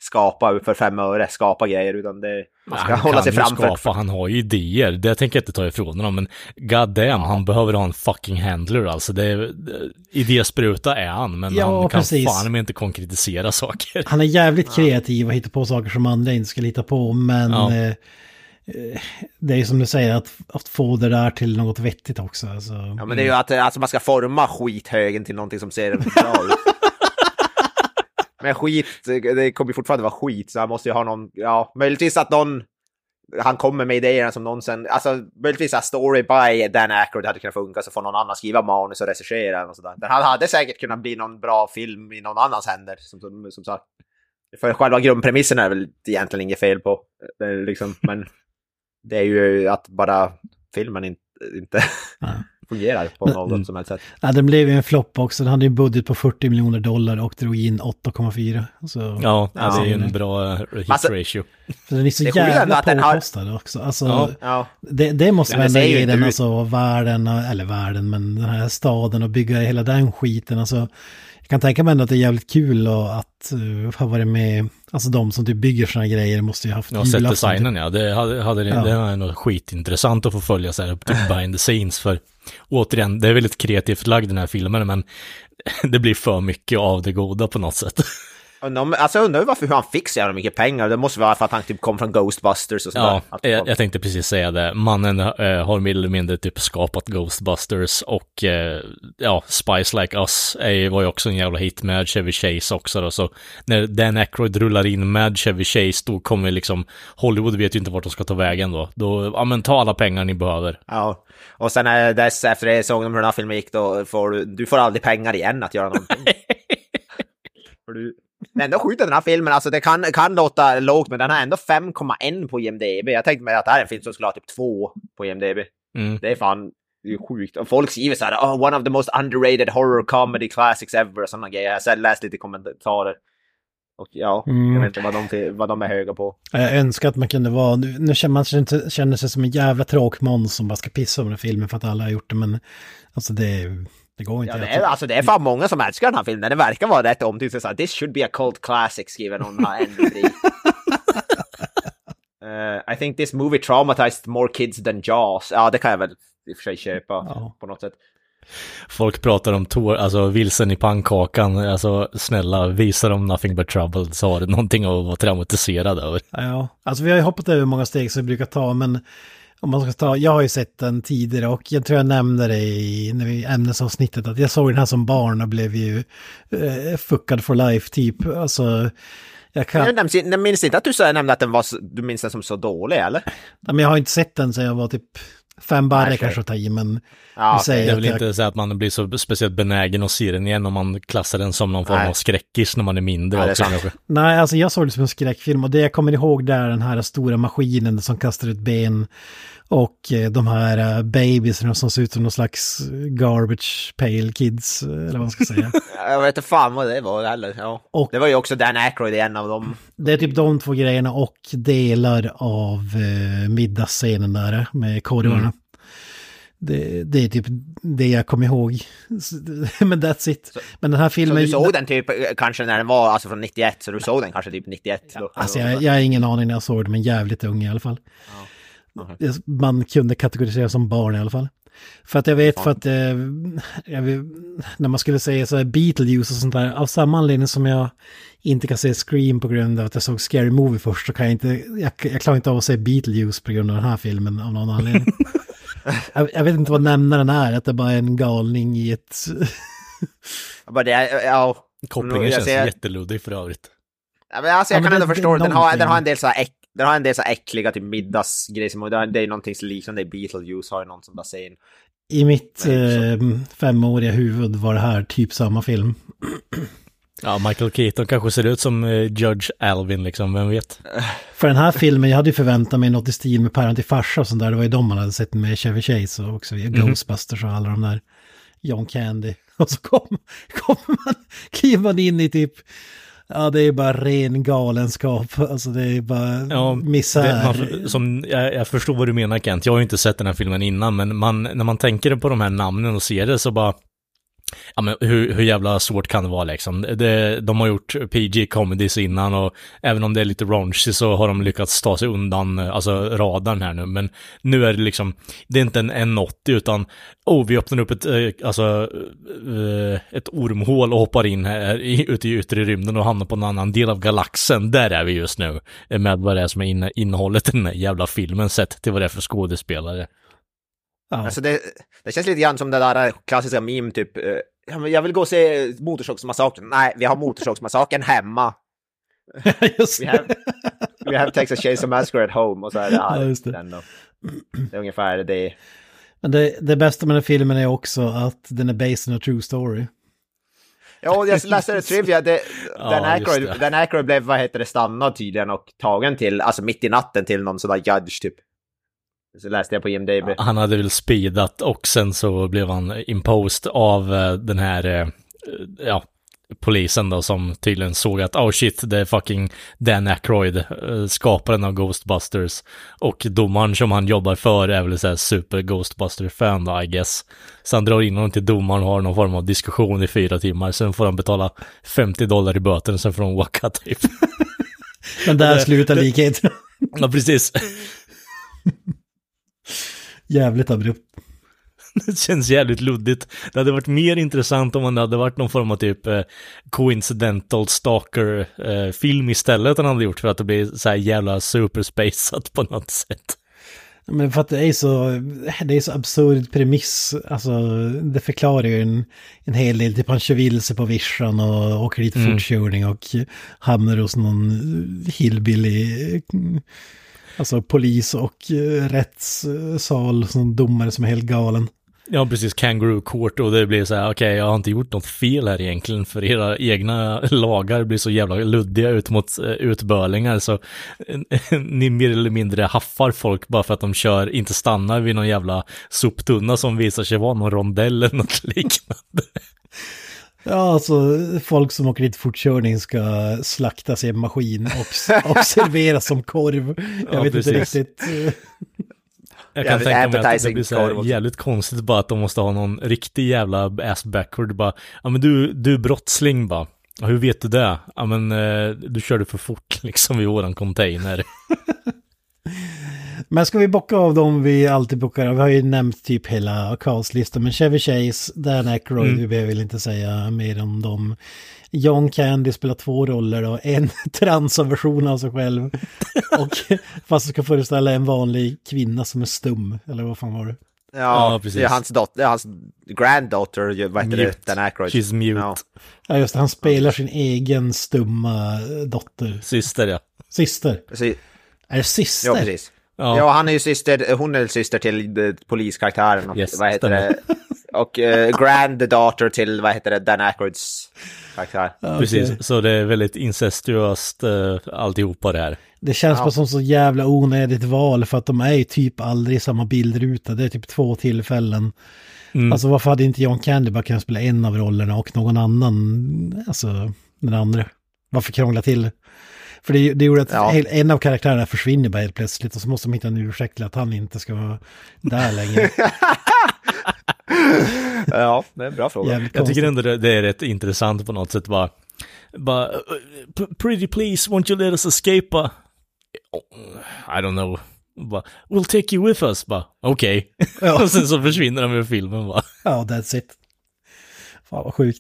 skapa för fem öre, skapa grejer, utan det, man ska han hålla sig framför. skapa, han har ju idéer, det tänker jag inte ta ifrån honom, men god damn, han behöver ha en fucking handler alltså. Det är, idéspruta är han, men Ja, han kan precis. fan med inte konkretisera saker. Han är jävligt kreativ och hittar på saker som andra inte skulle hitta på, men Ja. eh, eh, det är ju som du säger, att, att få det där till något vettigt också. Alltså. Ja, men det är ju att alltså, man ska forma skithögen till någonting som ser bra ut. Men skit, det kommer fortfarande vara skit, så han måste ju ha någon, ja, möjligtvis att någon, han kommer med idéerna som någon sen, alltså möjligtvis att story by Dan Aykroyd hade kunnat funka, så får någon annan skriva manus och regissera och sådär. Den här hade säkert kunnat bli någon bra film i någon annans händer, som, som, som sagt. För själva grundpremissen är väl egentligen inget fel på, liksom, men det är ju att bara filmen inte, inte fungerar på något som helst sätt. Ja, den blev ju en flopp också. Den hade ju en budget på 40 miljoner dollar och drog in 8,4. Så, Ja, det är ju en bra eh, hit Alltså- ratio. Den är så Det jävla den har- påkostad också. Alltså, Ja. Ja. det, det måste Ja, man ändå ge den, alltså världen, eller världen, men den här staden och bygga hela den skiten. Alltså, jag kan tänka mig ändå att det är jävligt kul och att uh, ha varit med, alltså de som typ bygger sådana grejer måste ju haft Ja, sett designen ja, det hade, hade det, Ja. det var nog skitintressant att få följa så här upp till behind the scenes för återigen, det är väldigt kreativt lagd den här filmen men det blir för mycket av det goda på något sätt. Undrar Alltså undrar varför hur han fick så jävla mycket pengar. Det måste vara för att han typ kom från Ghostbusters och sådär. Ja, jag, jag tänkte precis säga det. Mannen eh, har mer eller mindre typ skapat Ghostbusters och eh, ja, Spice Like Us är, var ju också en jävla hit med Chevy Chase också då. Så när Dan Aykroyd rullar in med Chevy Chase då kommer liksom Hollywood vet ju inte vart de ska ta vägen då. Då, ja men ta alla pengar ni behöver. Ja, och sen är dess efter det såg de hur den här filmen gick då får du, du får aldrig pengar igen att göra någonting. Det är ändå sjukt den här filmen, alltså det kan, kan låta lågt men den har ändå 5,1 på IMDB. Jag tänkte mig att det här är en film som skulle ha typ 2 på IMDB. Mm. Det är fan det är sjukt. Och folk skriver så här, oh, one of the most underrated horror comedy classics ever och sådana grejer. Jag har läst lite kommentarer. Och ja, Mm. jag vet inte vad de, vad de är höga på. Jag önskar att man kunde vara, nu, känner man sig, inte- känner sig som en jävla tråkmåns som bara ska pissa om den filmen för att alla har gjort det, men alltså det, det går inte. Ja, det, är, alltså, det är fan många som älskar den här filmen. Det verkar vara rätt omtyckt. Så This should be a cult classic, skriver någon här. Eh, I think this movie traumatized more kids than Jaws. Ja, det kan jag väl i och för sig köpa Ja. på något sätt. Folk pratar om tår, alltså vilsen i pannkakan, alltså snälla visa dem nothing but trouble så har det någonting att vara traumatiserad över. Ja, alltså vi har ju hoppat över många steg som vi brukar ta, men Om man ska ta, jag har ju sett den tidigare och jag tror jag nämnde det i, när vi ämnesavsnittet att jag såg den här som barn och blev ju eh, fuckad for life typ. Alltså, jag kan... Jag minns, jag minns inte att du nämnde att den var, du minns den som så dålig eller? Nej, men jag har inte sett den sen jag var typ fem barre Nej, kanske att ta i, men... Ja, säger Det är väl jag- inte så att man blir så speciellt benägen att se den igen om man klassar den som någon form Nej. av skräckis när man är mindre är också kanske. Nej, alltså jag såg det som en skräckfilm och det jag kommer ihåg där är den här stora maskinen som kastar ut ben och eh, de här uh, babiesarna som ser ut som någon slags garbage pail kids, eh, eller vad man ska säga. Jag vet inte fan vad det var heller. Ja. Och- Det var ju också Dan Aykroyd i en av dem. Det är typ de två grejerna och delar av eh, middagsscenen där med korvarna. Det, det är typ det jag kommer ihåg. Men that's it. Men den här Så filmen... du såg den typ eh, kanske när den var alltså från 91, så du såg den kanske typ 91? Då. Alltså jag, jag har ingen aning när jag såg det, men jävligt ung i alla fall. Det- Man kunde kategorisera som barn i alla fall. För att jag vet för att eh, jag vet, när man skulle säga så här Beetlejuice och sånt där, av samma anledning som jag inte kan se Scream på grund av att jag såg Scary Movie först så kan jag inte, jag, jag klarar inte av att se Beetlejuice på grund av den här filmen av någon anledning. jag, jag vet inte vad nämnaren är, att det bara är en galning i ett... Bara det, är- ja. Kopplingen känns ser- jätteluddig för övrigt. Ja, men alltså, Ja, jag men kan det- ändå förstå. Den har, den har en del så här äck, den har en del så äckliga typ middagsgrejer som, och det är- det är någonting så liknande Beetlejuice har ju någon som bara säger I mitt eh, femåriga huvud var det här typ samma film. Ja, Michael Keaton kanske ser ut som eh, Judge Alvin liksom, vem vet? För den här filmen, jag hade ju förväntat mig något i stil med Päron till farsa och sånt där. Det var ju de man hade sett med Chevy Chase och också Ghostbusters och alla de där. John Candy. Och så kom- kommer man, kliver man in i typ, ja det är bara ren galenskap. Alltså det är bara Ja, misär. det, man, som, jag, jag förstår vad du menar Kent, jag har ju inte sett den här filmen innan, men man, när man tänker på de här namnen och ser det så bara, ja men hur, hur jävla svårt kan det vara liksom? Det, de har gjort PG-comedies innan och även om det är lite raunchy så har de lyckats ta sig undan, eh, alltså radarn här nu, men nu är det liksom, det är inte en 80 utan, oh vi öppnar upp ett, eh, alltså, eh, ett ormhål och hoppar in här ute i yttre rymden och hamnar på en annan del av galaxen, där är vi just nu, med vad det är som är innehållet i den här jävla filmen sett till vad det är för skådespelare ja. Alltså det, det känns lite grann som det där klassiska meme typ. eh, Jag vill gå och se Motorsågsmassakern. Nej, vi har Motorsågsmassakern hemma. Just We have, we have Texas Chainsaw Massacre at home. Och så är det, ja, just det. Den då. det är ungefär det. Men det, det bästa med den filmen är också att den är based on a true story. Ja, jag läste det trivia. Det, Ja, just Aykroyd, Aykroyd blev, vad heter det, stannad tydligen och tagen till, alltså mitt i natten till någon sån där judge typ. Så läste jag på IMDB. Han hade väl speedat och sen så blev han imposed av eh, den här, eh, ja, polisen då som tydligen såg att oh shit, det är fucking Dan Aykroyd, eh, skaparen av Ghostbusters. Och domaren som han jobbar för är väl så här super Ghostbuster-fan då, I guess. Så han drar in honom till domaren och har någon form av diskussion i fyra timmar. Sen får han betala 50 dollar i böter och sen får de walka typ. Men där slutar likheten. ja, precis. Jävligt abrupt. Det känns jävligt luddigt. Det hade varit mer intressant om det hade varit någon form av typ eh, coincidental stalker eh, istället han hade gjort för att det blir så här jävla superspacet på något sätt. Men för att det är så, det är så absurd premiss, alltså det förklarar ju en, en hel del, typ han kör vilse på vischan och åker dit Mm. fortkörning och hamnar hos någon hillbilly, alltså polis och eh, rättssal, som domare som är helt galen. Ja, precis, kangaroo court och det blir så här, okej, jag har inte gjort något fel här egentligen för era egna lagar blir så jävla luddiga ut mot eh, utbörlingar så eh, ni mer eller mindre haffar folk bara för att de kör, inte stannar vid någon jävla soptunna som visar sig vara någon rondell eller något liknande. Ja, alltså folk som åker dit fortkörning ska slaktas i en maskin och, och serveras som korv. Jag Ja, vet inte precis. riktigt. eh, Jag kan tänka mig att det blir så här jävligt konstigt bara att de måste ha någon riktig jävla ass backward bara, ja men du, du är brottsling bara. "Ja, Hur vet du det? Ja men eh, du körde för fort liksom vid våran container. Men ska vi bocka av dem vi alltid bockar av? Vi har ju nämnt typ hela castlistan. Men Chevy Chase, Dan Aykroyd, Mm. vi behöver väl inte säga mer om dem. John Candy spelar två roller och en transversion av sig själv. Och fast ska föreställa en vanlig kvinna som är stum. Eller vad fan var det? Ja, Ja, precis. det är hans dotter, hans granddaughter, vad heter Mute. det, Dan Aykroyd. She's mute. Ja. Ja just det, han spelar sin egen stumma dotter. Syster ja. Syster. Precis. Är det syster? Ja, precis. Ja. Ja. han är ju syster, hon är syster till eh, poliskaraktären och Yes, vad heter stämmer. det? Och uh, granddaughter till, vad heter det, Dan Aykroyds karaktär. Precis, Okej. så det är väldigt incestuöst uh, alltihopa det här. Det känns bara som så jävla onödigt val för att de är ju typ aldrig i samma bildruta. Det är typ två tillfällen. Mm. Alltså varför hade inte John Candy bara kunnat spela en av rollerna och någon annan, alltså den andra? Varför krångla till? För det, det gjorde att Ja. en av karaktärerna försvinner bara helt plötsligt och så måste de hitta en ursäkt till att han inte ska vara där längre. Ja, det är en bra fråga. Jävligt Jag tycker konstigt. ändå det, det är rätt intressant på något sätt bara. Bara, uh, pretty please, won't you let us escape? "Oh, I don't know. Bara, we'll take you with us. Bara, okej. Ja. Och sen så försvinner de ur filmen bara. Ja, that's it. Fan vad sjukt.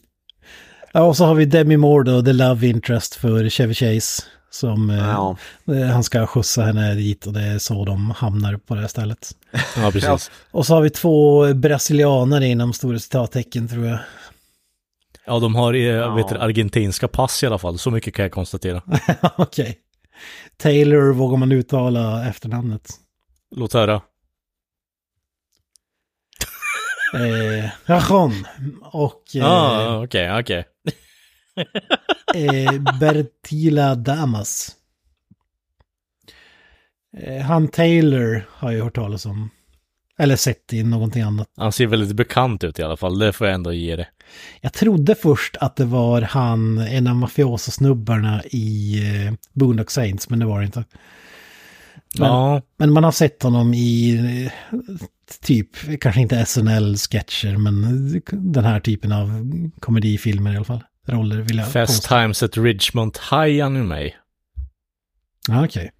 Ja, och så har vi Demi Moore då, The Love Interest för Chevy Chase. Som eh, Ja. eh, han ska skjutsa henne dit och det är så de hamnar på det här stället. Ja, precis. Och så har vi två brasilianare inom stora citattecken tror jag. Ja, de har eh, vet du, argentinska pass i alla fall. Så mycket kan jag konstatera. Okej. Taylor vågar man uttala efternamnet. Låt höra. Eh, Rajon och eh, Ja, okej, okej. eh, Bertila Damas. Eh, han Taylor har jag hört talas om. Eller sett i någonting annat. Han ser väldigt bekant ut i alla fall. Det får jag ändå ge det. Jag trodde först att det var han, en av mafioso-snubbarna i eh, Boondock Saints, men det var det inte. Men, Ja, men man har sett honom i typ, kanske inte SNL-sketcher, men den här typen av komedifilmer i alla fall. Roller vill jag Fast påstå. Times at Ridgemont High Anime. Ja, okej.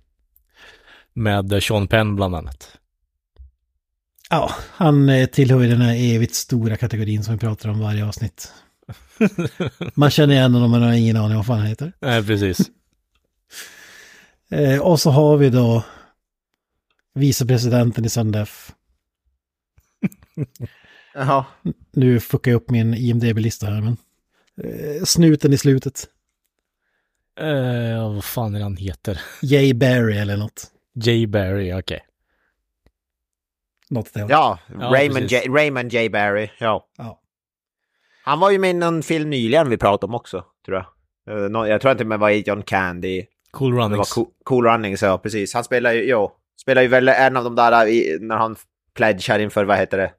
Med eh, Sean Penn bland annat. Ja, han eh, tillhör ju den här evigt stora kategorin som vi pratar om varje avsnitt. Man känner igen honom men har ingen aning om vad fan han heter. Nej, precis. Eh, och så har vi då vicepresidenten i Sundef. Jaha. Nu fuckar jag upp min IMDB-lista här, men... Eh, snuten i slutet. Eh, vad fan är det han heter? Jay Barry eller något. Jay Barry, okej. Något åt det. Ja, Ja, Raymond, precis. J, Raymond J. Barry. Ja. Ja. Han var ju med i någon film nyligen vi pratade om också, tror jag. Eh, Jag tror inte men var i John Candy. Cool Det var Runnings. cool, cool Runnings, ja precis. Han spelar ju, jo, spelar ju väl en av de där när han pledgar inför, vad heter det,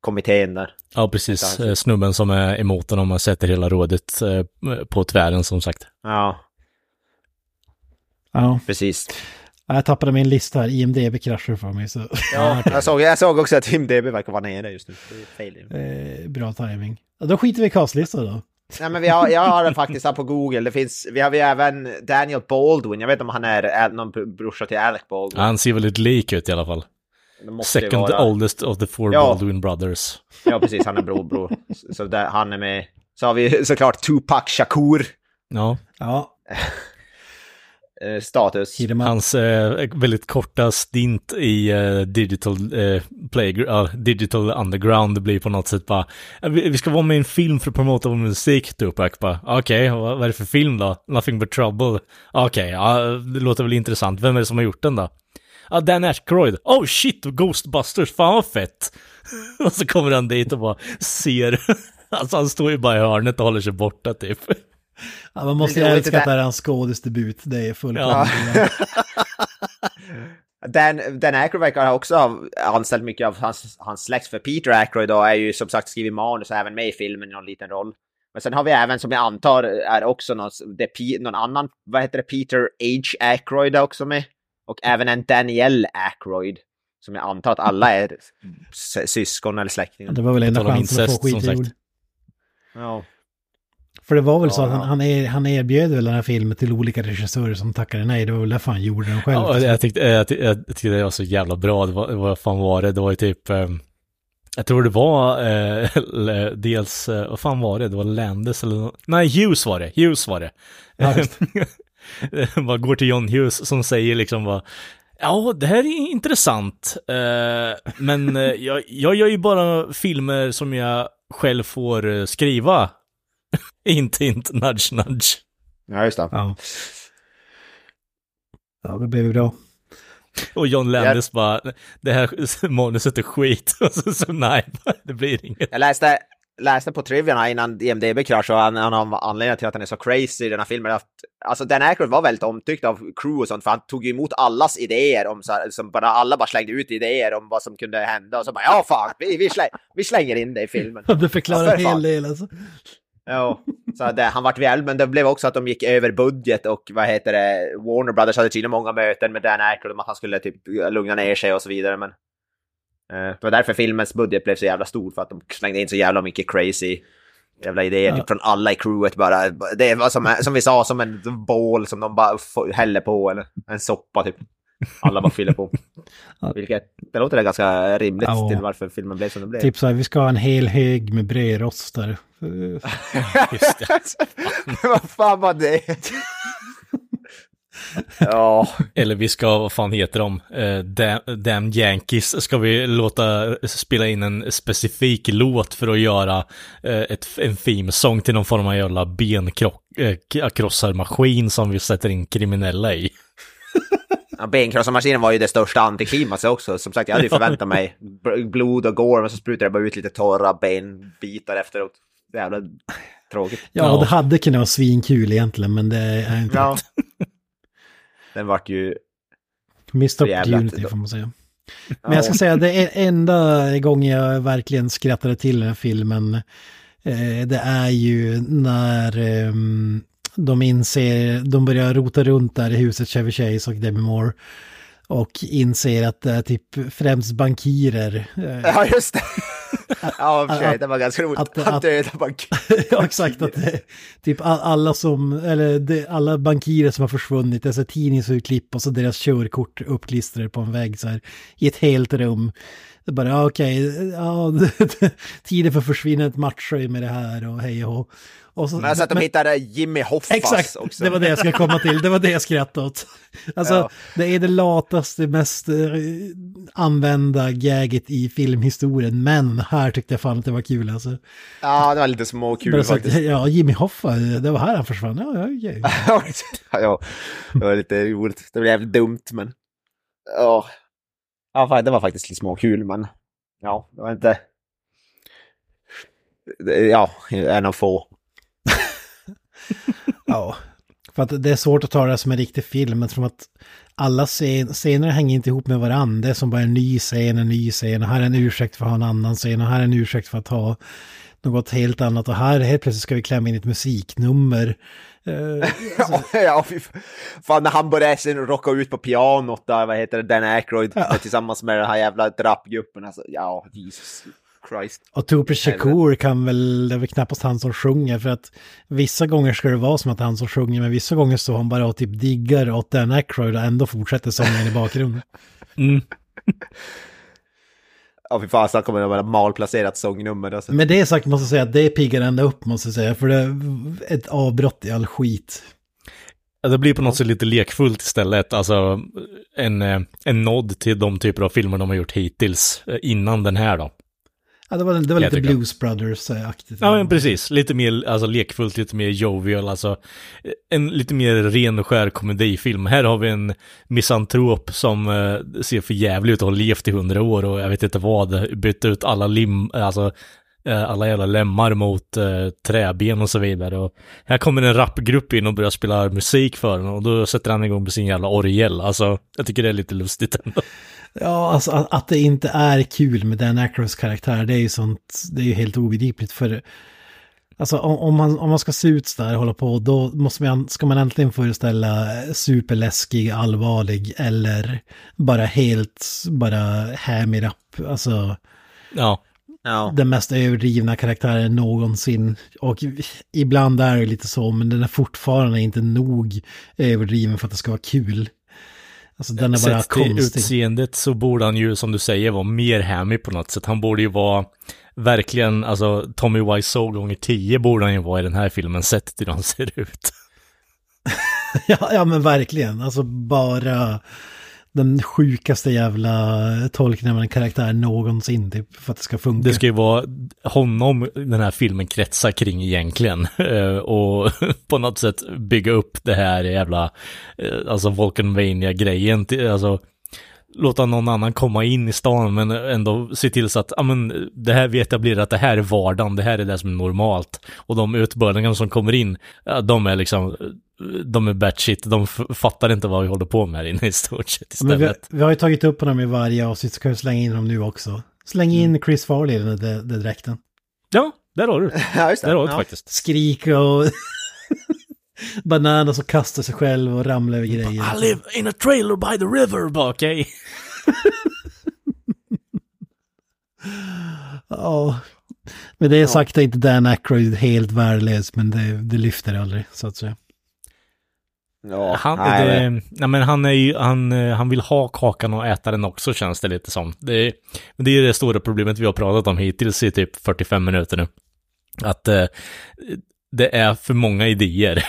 kommittén där. Ja, precis. Snubben som är emot honom och sätter hela rådet eh, på tvären som sagt. Ja, ja. precis. Ja, Jag tappade min lista här. IMDB kraschar för mig, så... Ja, jag, såg, jag såg också att Tim DB verkar vara nere just nu. Eh, bra timing. Då skiter vi i castlistan då. Nej, men vi har, jag har den faktiskt här på Google. Det finns, vi har ju även Daniel Baldwin. Jag vet inte om han är någon br- brorsa till Alec Baldwin. Han ser väldigt lik ut i alla fall. Second vara. oldest of the four Ja. Baldwin brothers. Ja, precis. Han är bror, bror. Så- där, han är med. Så har vi såklart Tupac Shakur. Ja, Ja, Eh, status. Hans eh, väldigt korta stint i eh, Digital, eh, Playground, Digital Underground blir på något sätt bara, "Eh, vi, vi ska vara med i en film för att promota vår musik, Tupac okej, vad, vad är det för film då? Nothing but trouble. Okej, ja, det låter väl intressant. Vem är det som har gjort den då? Ja, Dan Aykroyd. Oh shit, Ghostbusters, fan vad fett. och så kommer han dit och bara ser, alltså han står ju bara i hörnet och håller sig borta typ. Ja, man måste ju inte att det är hans skådisdebut. Det är full Ja. Dan, Dan Aykroyd verkar ha också ha anställt mycket av hans, hans släkt. För Peter Aykroyd då är ju som sagt skrivit manus och även med i filmen i någon liten roll. Men sen har vi även, som jag antar är också någon, det någon annan, vad heter det, Peter H. Aykroyd är också med. Och även en Danielle Aykroyd. Som jag antar att alla är s- syskon eller släktingar. Det var väl enda chansen att få incest, som skit i sagt. ord. Ja. För det var väl så att han, han, er, han erbjöd väl den här filmen till olika regissörer som tackade nej. Det var väl därför han gjorde den själv. Ja, jag, tyckte, jag, tyckte, jag tyckte det var så jävla bra. Det var, vad fan var det? Det var ju typ... Eh, jag tror det var eh, dels, eh, vad fan var det? Det var Landis eller Nej, Hughes var det. Hughes var det. Ja, Vad går till John Hughes som säger liksom vad Ja, det här är intressant. Eh, men eh, jag, jag gör ju bara filmer som jag själv får eh, skriva. inte, inte nudge, nudge. Ja, just det. Ja. Ja, det blev ju bra. Och John Landis bara, det här manuset är skit. Och så, så nej, det blir inget. Jag läste, läste på trivian innan IMDB kraschade och han, han har anledningen till att han är så crazy i den här filmen. Att, alltså Dan Aykroyd var väldigt omtyckt av crew och sånt för han tog ju emot allas idéer om så här, som bara alla bara slängde ut idéer om vad som kunde hända och så bara ja fan vi, vi, släng, vi slänger in det i filmen. Du förklarar en för hel fan. del alltså. Ja, så det, han vart väl, men det blev också att de gick över budget och vad heter det, Warner Brothers hade tydligen många möten med Dan Aykroyd om att han skulle typ lugna ner sig och så vidare. Men eh, det var därför filmens budget blev så jävla stor, för att de slängde in så jävla mycket crazy jävla idéer typ, från alla i crewet bara. Det var som, som vi sa, som en bål som de bara häller på, eller en soppa typ. Alla bara fyller på. Ja. Vilket, det låter ganska rimligt Ja. till varför filmen blev som den blev. Typ så här, vi ska ha en hel hög med brödrostar. Just det. Vad fan var det? Ja. Eller vi ska, vad fan heter de? Uh, damn, damn Yankees. Ska vi låta spela in en specifik låt för att göra eh, ett, en themesång till någon form av jävla benkrossarmaskin som vi sätter in kriminella i? Ja, Benkrossarmaskinen var ju det största antiklimaxet också. Som sagt, jag hade ju förväntat mig bl- blod och gore, men så sprutar det bara ut lite torra benbitar efteråt. Jävla tråkigt. Ja, Ja. det hade kunnat vara svinkul egentligen, men det är inte Ja. Den vart ju... missed opportunity får man säga. Men jag ska säga, det enda gången jag verkligen skrattade till den här filmen, eh, det är ju när ehm, de inser, de börjar rota runt där i huset Chevy Chase och Demi Moore. Och inser att det är typ främst bankirer. eh, Ja, just det. Ja, för sig, det var ganska roligt. att- Att att- döda bank. ja, exakt. Att det, typ all- alla som, eller det, alla bankirer som har försvunnit, alltså tidningsurklipp och så deras körkort uppklistrade på en vägg så här i ett helt rum. Det bara, ja, okej, ja, tiden för försvinnandet matchar ju med det här och hej och. Och så, Men alltså att de men- hittade Jimmy Hoffas Exakt, också. det var det jag ska komma till. Det var det jag skrattade åt. Alltså, Ja. det är det lataste, mest eh, använda gaget i filmhistorien. Men här tyckte jag fan att det var kul alltså. Ja, det var lite småkul faktiskt. ja, Jimmy Hoffa, det var här han försvann. Ja, ja, okej. ja, det var lite roligt. Det blev jävligt dumt, men... Ja, ja det var faktiskt lite småkul, men... Ja, det var inte... Ja, en av få. Ja, för att det är svårt att ta det som en riktig film, men som att alla scen scener hänger inte ihop med varandra. Det är som bara en ny scen, en ny scen, och här är en ursäkt för att ha en annan scen, och här är en ursäkt för att ha något helt annat, och här helt plötsligt ska vi klämma in ett musiknummer. Eh, ja, fy fan när han började sen rocka ut på pianot där, vad heter det, Dan Aykroyd tillsammans med den här jävla rappgruppen. Alltså, ja, Jesus Christ. Och Tupac Shakur kan väl, det är väl knappast han som sjunger, för att vissa gånger ska det vara som att han som sjunger, men vissa gånger står han bara och typ diggar åt Dan Aykroyd och ändå fortsätter sången i bakgrunden. Mm. Ja, fy så kommer det vara malplacerat sångnummer. Alltså. Med det sagt måste jag säga att det piggar ända upp måste jag säga, för det är ett avbrott i all skit. Ja, Det blir på något sätt lite lekfullt istället, alltså en, eh, en nod till de typer av filmer de har gjort hittills, eh, innan den här då. Ja, det var, det var lite. Blues Brothers-aktigt. Ja, men precis. Lite mer alltså, lekfullt, lite mer jovial, alltså en lite mer ren och skär komedifilm. Här har vi en misantrop som eh, ser för jävligt ut och har levt i hundra år och jag vet inte vad, bytt ut alla lim, alltså eh, alla jävla lemmar mot eh, träben och så vidare. Och här kommer en rapgrupp in och börjar spela musik för honom och då sätter han igång med sin jävla orgel. Alltså, jag tycker det är lite lustigt ändå. Ja, alltså att, att det inte är kul med Dan Aykroyds karaktär, det är ju sånt, det är ju helt obegripligt för Alltså om, om, man, om man ska se ut så där och hålla på, då måste man, ska man äntligen föreställa superläskig, allvarlig eller bara helt, bara hammy rap. Alltså, Ja, Ja. den mest överdrivna karaktären någonsin. Och ibland är det lite så, men den är fortfarande inte nog överdriven för att det ska vara kul. Alltså den är bara Sett konstig. utseendet så borde han ju, som du säger, vara mer hammy på något sätt. Han borde ju vara verkligen, alltså Tommy Wiseau gånger tio borde han ju vara i den här filmen, sett till hur han ser ut. Ja, ja, men verkligen. Alltså bara den sjukaste jävla tolkningen av en karaktär någonsin, typ, för att det ska funka. Det ska ju vara honom den här filmen kretsar kring egentligen. Eh, och på något sätt bygga upp det här jävla, eh, alltså Volcanvania-grejen. Alltså, låta någon annan komma in i stan men ändå se till så att, ja men det här vi etablerar att det här är vardagen, det här är det som är normalt. Och de utbörlingarna som kommer in, ja, de är liksom, de är batshit, de fattar inte vad vi håller på med här inne i stort sett Men vi, istället. vi har ju tagit upp honom i varje avsnitt, så kan vi slänga in honom nu också. Släng in Chris Farley i den där där dräkten. Ja, där har du. Ja, just det. Där har du Ja. faktiskt. Skrika och bananas och kasta sig själv och ramla över grejer. I live in a trailer by the river, bara okej. Ja. Men det är sagt är inte Dan Aykroyd helt värdelös, men det, det lyfter aldrig, så att säga. Ja, Han, nej, det, nej, men han, är ju, han, eh, han vill ha kakan och äta den också känns det lite som. Det, är- det är det stora problemet vi har pratat om hittills i typ 45 minuter nu. Att eh, det är för många idéer.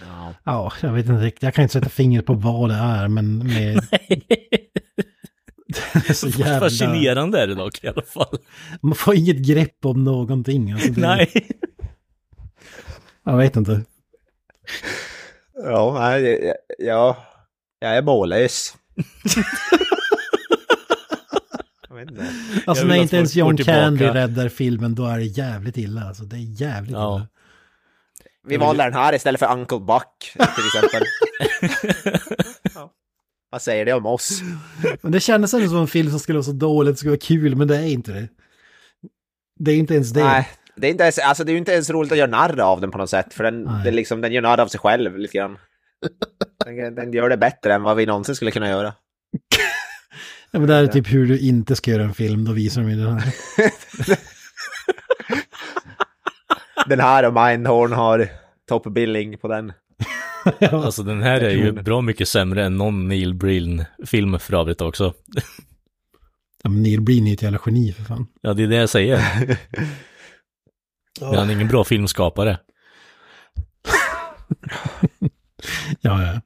Ja. Ja, jag vet inte riktigt. Jag kan inte sätta fingret på vad det är, men med... det är så jävla... Fascinerande är det dock i alla fall. Man får inget grepp om någonting. Alltså det... Nej. Jag vet inte. Ja, nej, jag- ja, jag är mållös. jag vet inte. Alltså när inte ens John Candy räddar filmen, då är det jävligt illa. Alltså det är jävligt Ja. illa. Vi valde den här istället för Uncle Buck till exempel. ja. Vad säger det om oss? Men det kändes ändå som en film som skulle vara så dåligt, skulle vara kul, men det är inte det. Det är inte ens det. Nej, det är, inte ens, alltså, det är inte ens roligt att göra narr av den på något sätt, för den, Nej. det är liksom, den gör narr av sig själv lite grann. Den, den gör det bättre än vad vi någonsin skulle kunna göra. Ja, men det här är typ hur du inte ska göra en film, då visar de ju den här. Den här och Mindhorn har toppbilling på den. Alltså den här är ju bra mycket sämre än någon Neil Breen-film för övrigt också. Ja, men Neil Breen är ju ett jävla geni för fan. Ja, det är det jag säger. Men han är ingen bra filmskapare. Ja, ja.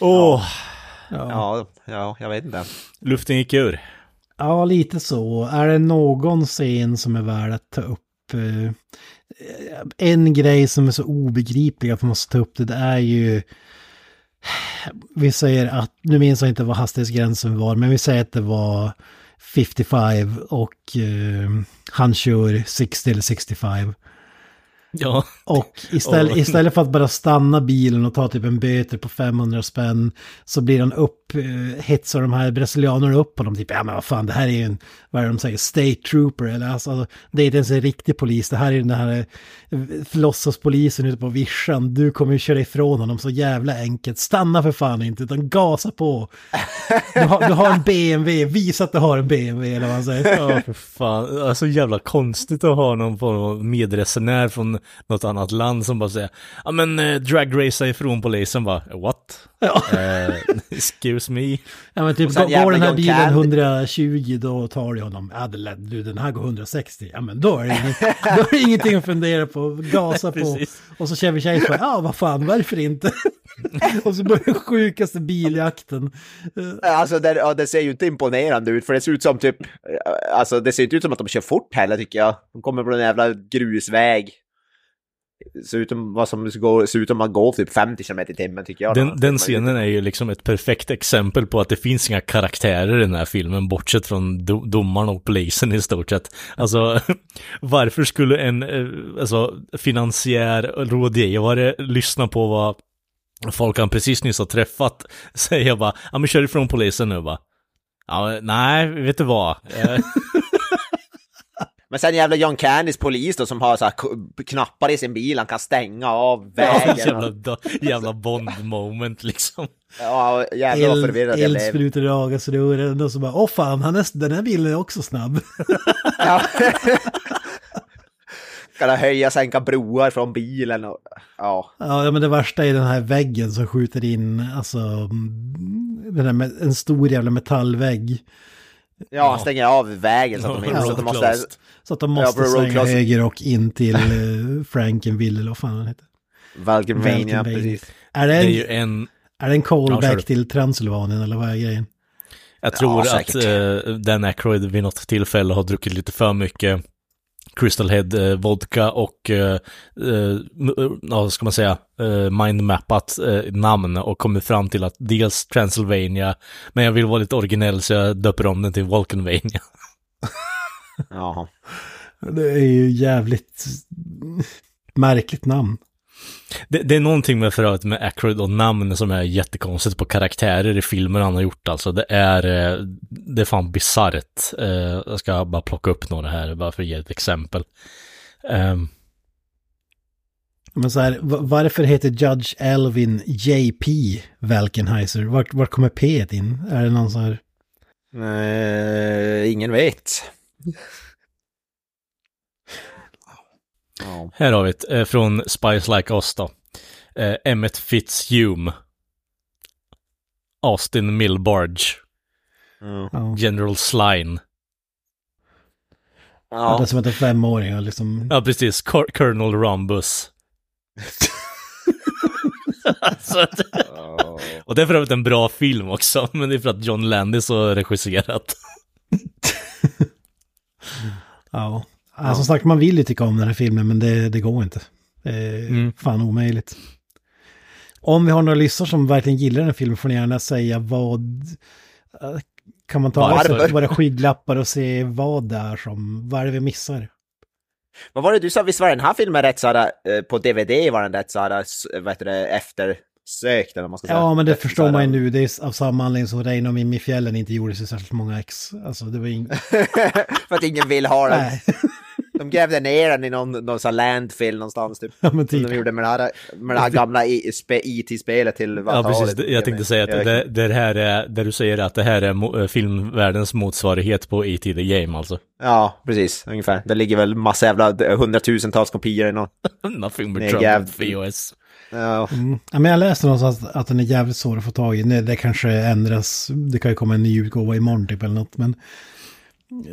Åh, Ja. Ja, ja, jag vet inte. luften gick ur. ja, lite så. Är det någon scen som är värd att ta upp? eh, En grej som är så obegriplig att man måste ta upp det, det är ju... Vi säger att, nu minns jag inte vad hastighetsgränsen var, men vi säger att det var 55 och eh, han kör 60 eller 65. Ja, Och istället, istället för att bara stanna bilen och ta typ en böter på 500 spänn så blir han upp, eh, hetsar de här brasilianerna upp på dem. Typ, ja men vad fan, det här är ju en, vad är det de säger, state trooper. Eller alltså, det är inte ens en riktig polis, det här är den här eh, låtsaspolisen ute på vischan. Du kommer ju köra ifrån honom så jävla enkelt. Stanna för fan inte, utan gasa på. Du har, du har en BMW, visa att du har en BMW eller vad man säger. ja för fan. Alltså jävla konstigt att ha någon form av medresenär från något annat land som bara säger Ja men eh, dragracea ifrån polisen bara What? Ja. Eh, excuse me? Ja men typ, går den här bilen Candy. 120 då tar det honom. Ja, du den här går 160. Ja men då är det, inget, då är det ingenting att fundera på. Gasa på. Och så Chevy Chase bara, ja vad fan, varför inte? och så börjar den sjukaste biljakten. Alltså det, ja, det ser ju inte imponerande ut, för det ser ut som typ... Alltså det ser inte ut som att de kör fort heller tycker jag. De kommer på en jävla grusväg. Ser ut som, vad som går, ser ut som man går typ 50 km i timmen tycker jag. Den, den scenen är ju liksom ett perfekt exempel på att det finns inga karaktärer i den här filmen, bortsett från do, domaren och polisen i stort sett. Alltså, varför skulle en eh, alltså, finansiär rådgivare lyssna på vad folk han precis nyss har träffat säger bara, ja men kör ifrån polisen nu bara. Ja, nej, vet du vad? Men sen jävla John Candys polis då som har så här knappar i sin bil, han kan stänga av vägen. jävla, jävla Bond-moment liksom. Ja, jävlar vad förvirrad jag blev. Eldsprutor i ögasrören och så bara, åh fan, han är, den här bilen är också snabb. Ja. Kan han höja och sänka broar från bilen och... Ja. Ja, men det värsta är den här väggen som skjuter in, alltså, mm, den här med, en stor jävla metallvägg. Ja, han stänger av vägen så att de, Ja, så att de måste... Så att de Ja, måste road svänga höger och in till uh, Frankenville eller vad fan han heter. Valkenvania, precis. Är det Det är en, ju en, är det en Ja, callback du. till Transylvanien eller vad är grejen? jag tror att säkert. uh, Dan Aykroyd vid något tillfälle har druckit lite för mycket Crystal Head eh, vodka och, uh, ja, vad ska man säga, uh, mindmappat eh, namn och kommit fram till att dels Transylvania, men jag vill vara lite originell så jag döper om den till Vulcanvania. Jaha. Det är ju jävligt märkligt namn. Det, det är någonting med för övrigt med Aykroyd och namn som är jättekonstigt på karaktärer i filmer han har gjort alltså. Det är, eh, det är fan bisarrt. Eh, Jag ska bara plocka upp några här bara för att ge ett exempel. Ehm, Men så här, va- varför heter Judge Elvin JP Valkenheiser? Vart, vart kommer P in? Är det någon sån här... Eh, ingen vet. Ja. Här har vi ett eh, från Spice Like Us då. Eh, Emmet Fitzhume. Austin Milbarge. Ja. General Sline. Ja. Det är som att en femåring och liksom... Ja, precis. Cor- Colonel Rambus. alltså, det- och det är för övrigt en bra film också, men det är för att John Landis har regisserat. Ja. Ja. Som sagt, man vill ju tycka om den här filmen, men det, det går inte. Det är Mm. fan omöjligt. Om vi har några lyssnare som verkligen gillar den här filmen får ni gärna säga vad... eh, Kan man ta av Varför? sig våra skygglappar och se vad det är som... Vad är det vi missar? Vad var det du sa, visst var den här filmen rätt såhär, eh, på DVD var den rätt såhär, vad heter det, eftersökt eller vad man ska säga? Ja, men det Rätt förstår man ju nu. Det är av samma anledning som Reino och Mimmi i fjällen inte gjorde sig särskilt många ex. Alltså, det var inget... För att ingen vill ha den. De grävde ner den i någon, någon sån landfill någonstans typ. ja, men Som typ. de gjorde med det här, med det här gamla IT-spelet till Ja, precis. Jag tänkte säga att det, det här är, där du säger att det här är filmvärldens motsvarighet på E.T. The Game alltså. Ja, precis. Ungefär. Det ligger väl massa jävla hundratusentals kopior i någon. Nothing but trouble VOS. Ja, Mm. Ja, men jag läste någonstans att den är jävligt svår att få tag i. Nej, Det kanske ändras. Det kan ju komma en ny utgåva imorgon typ eller något. Men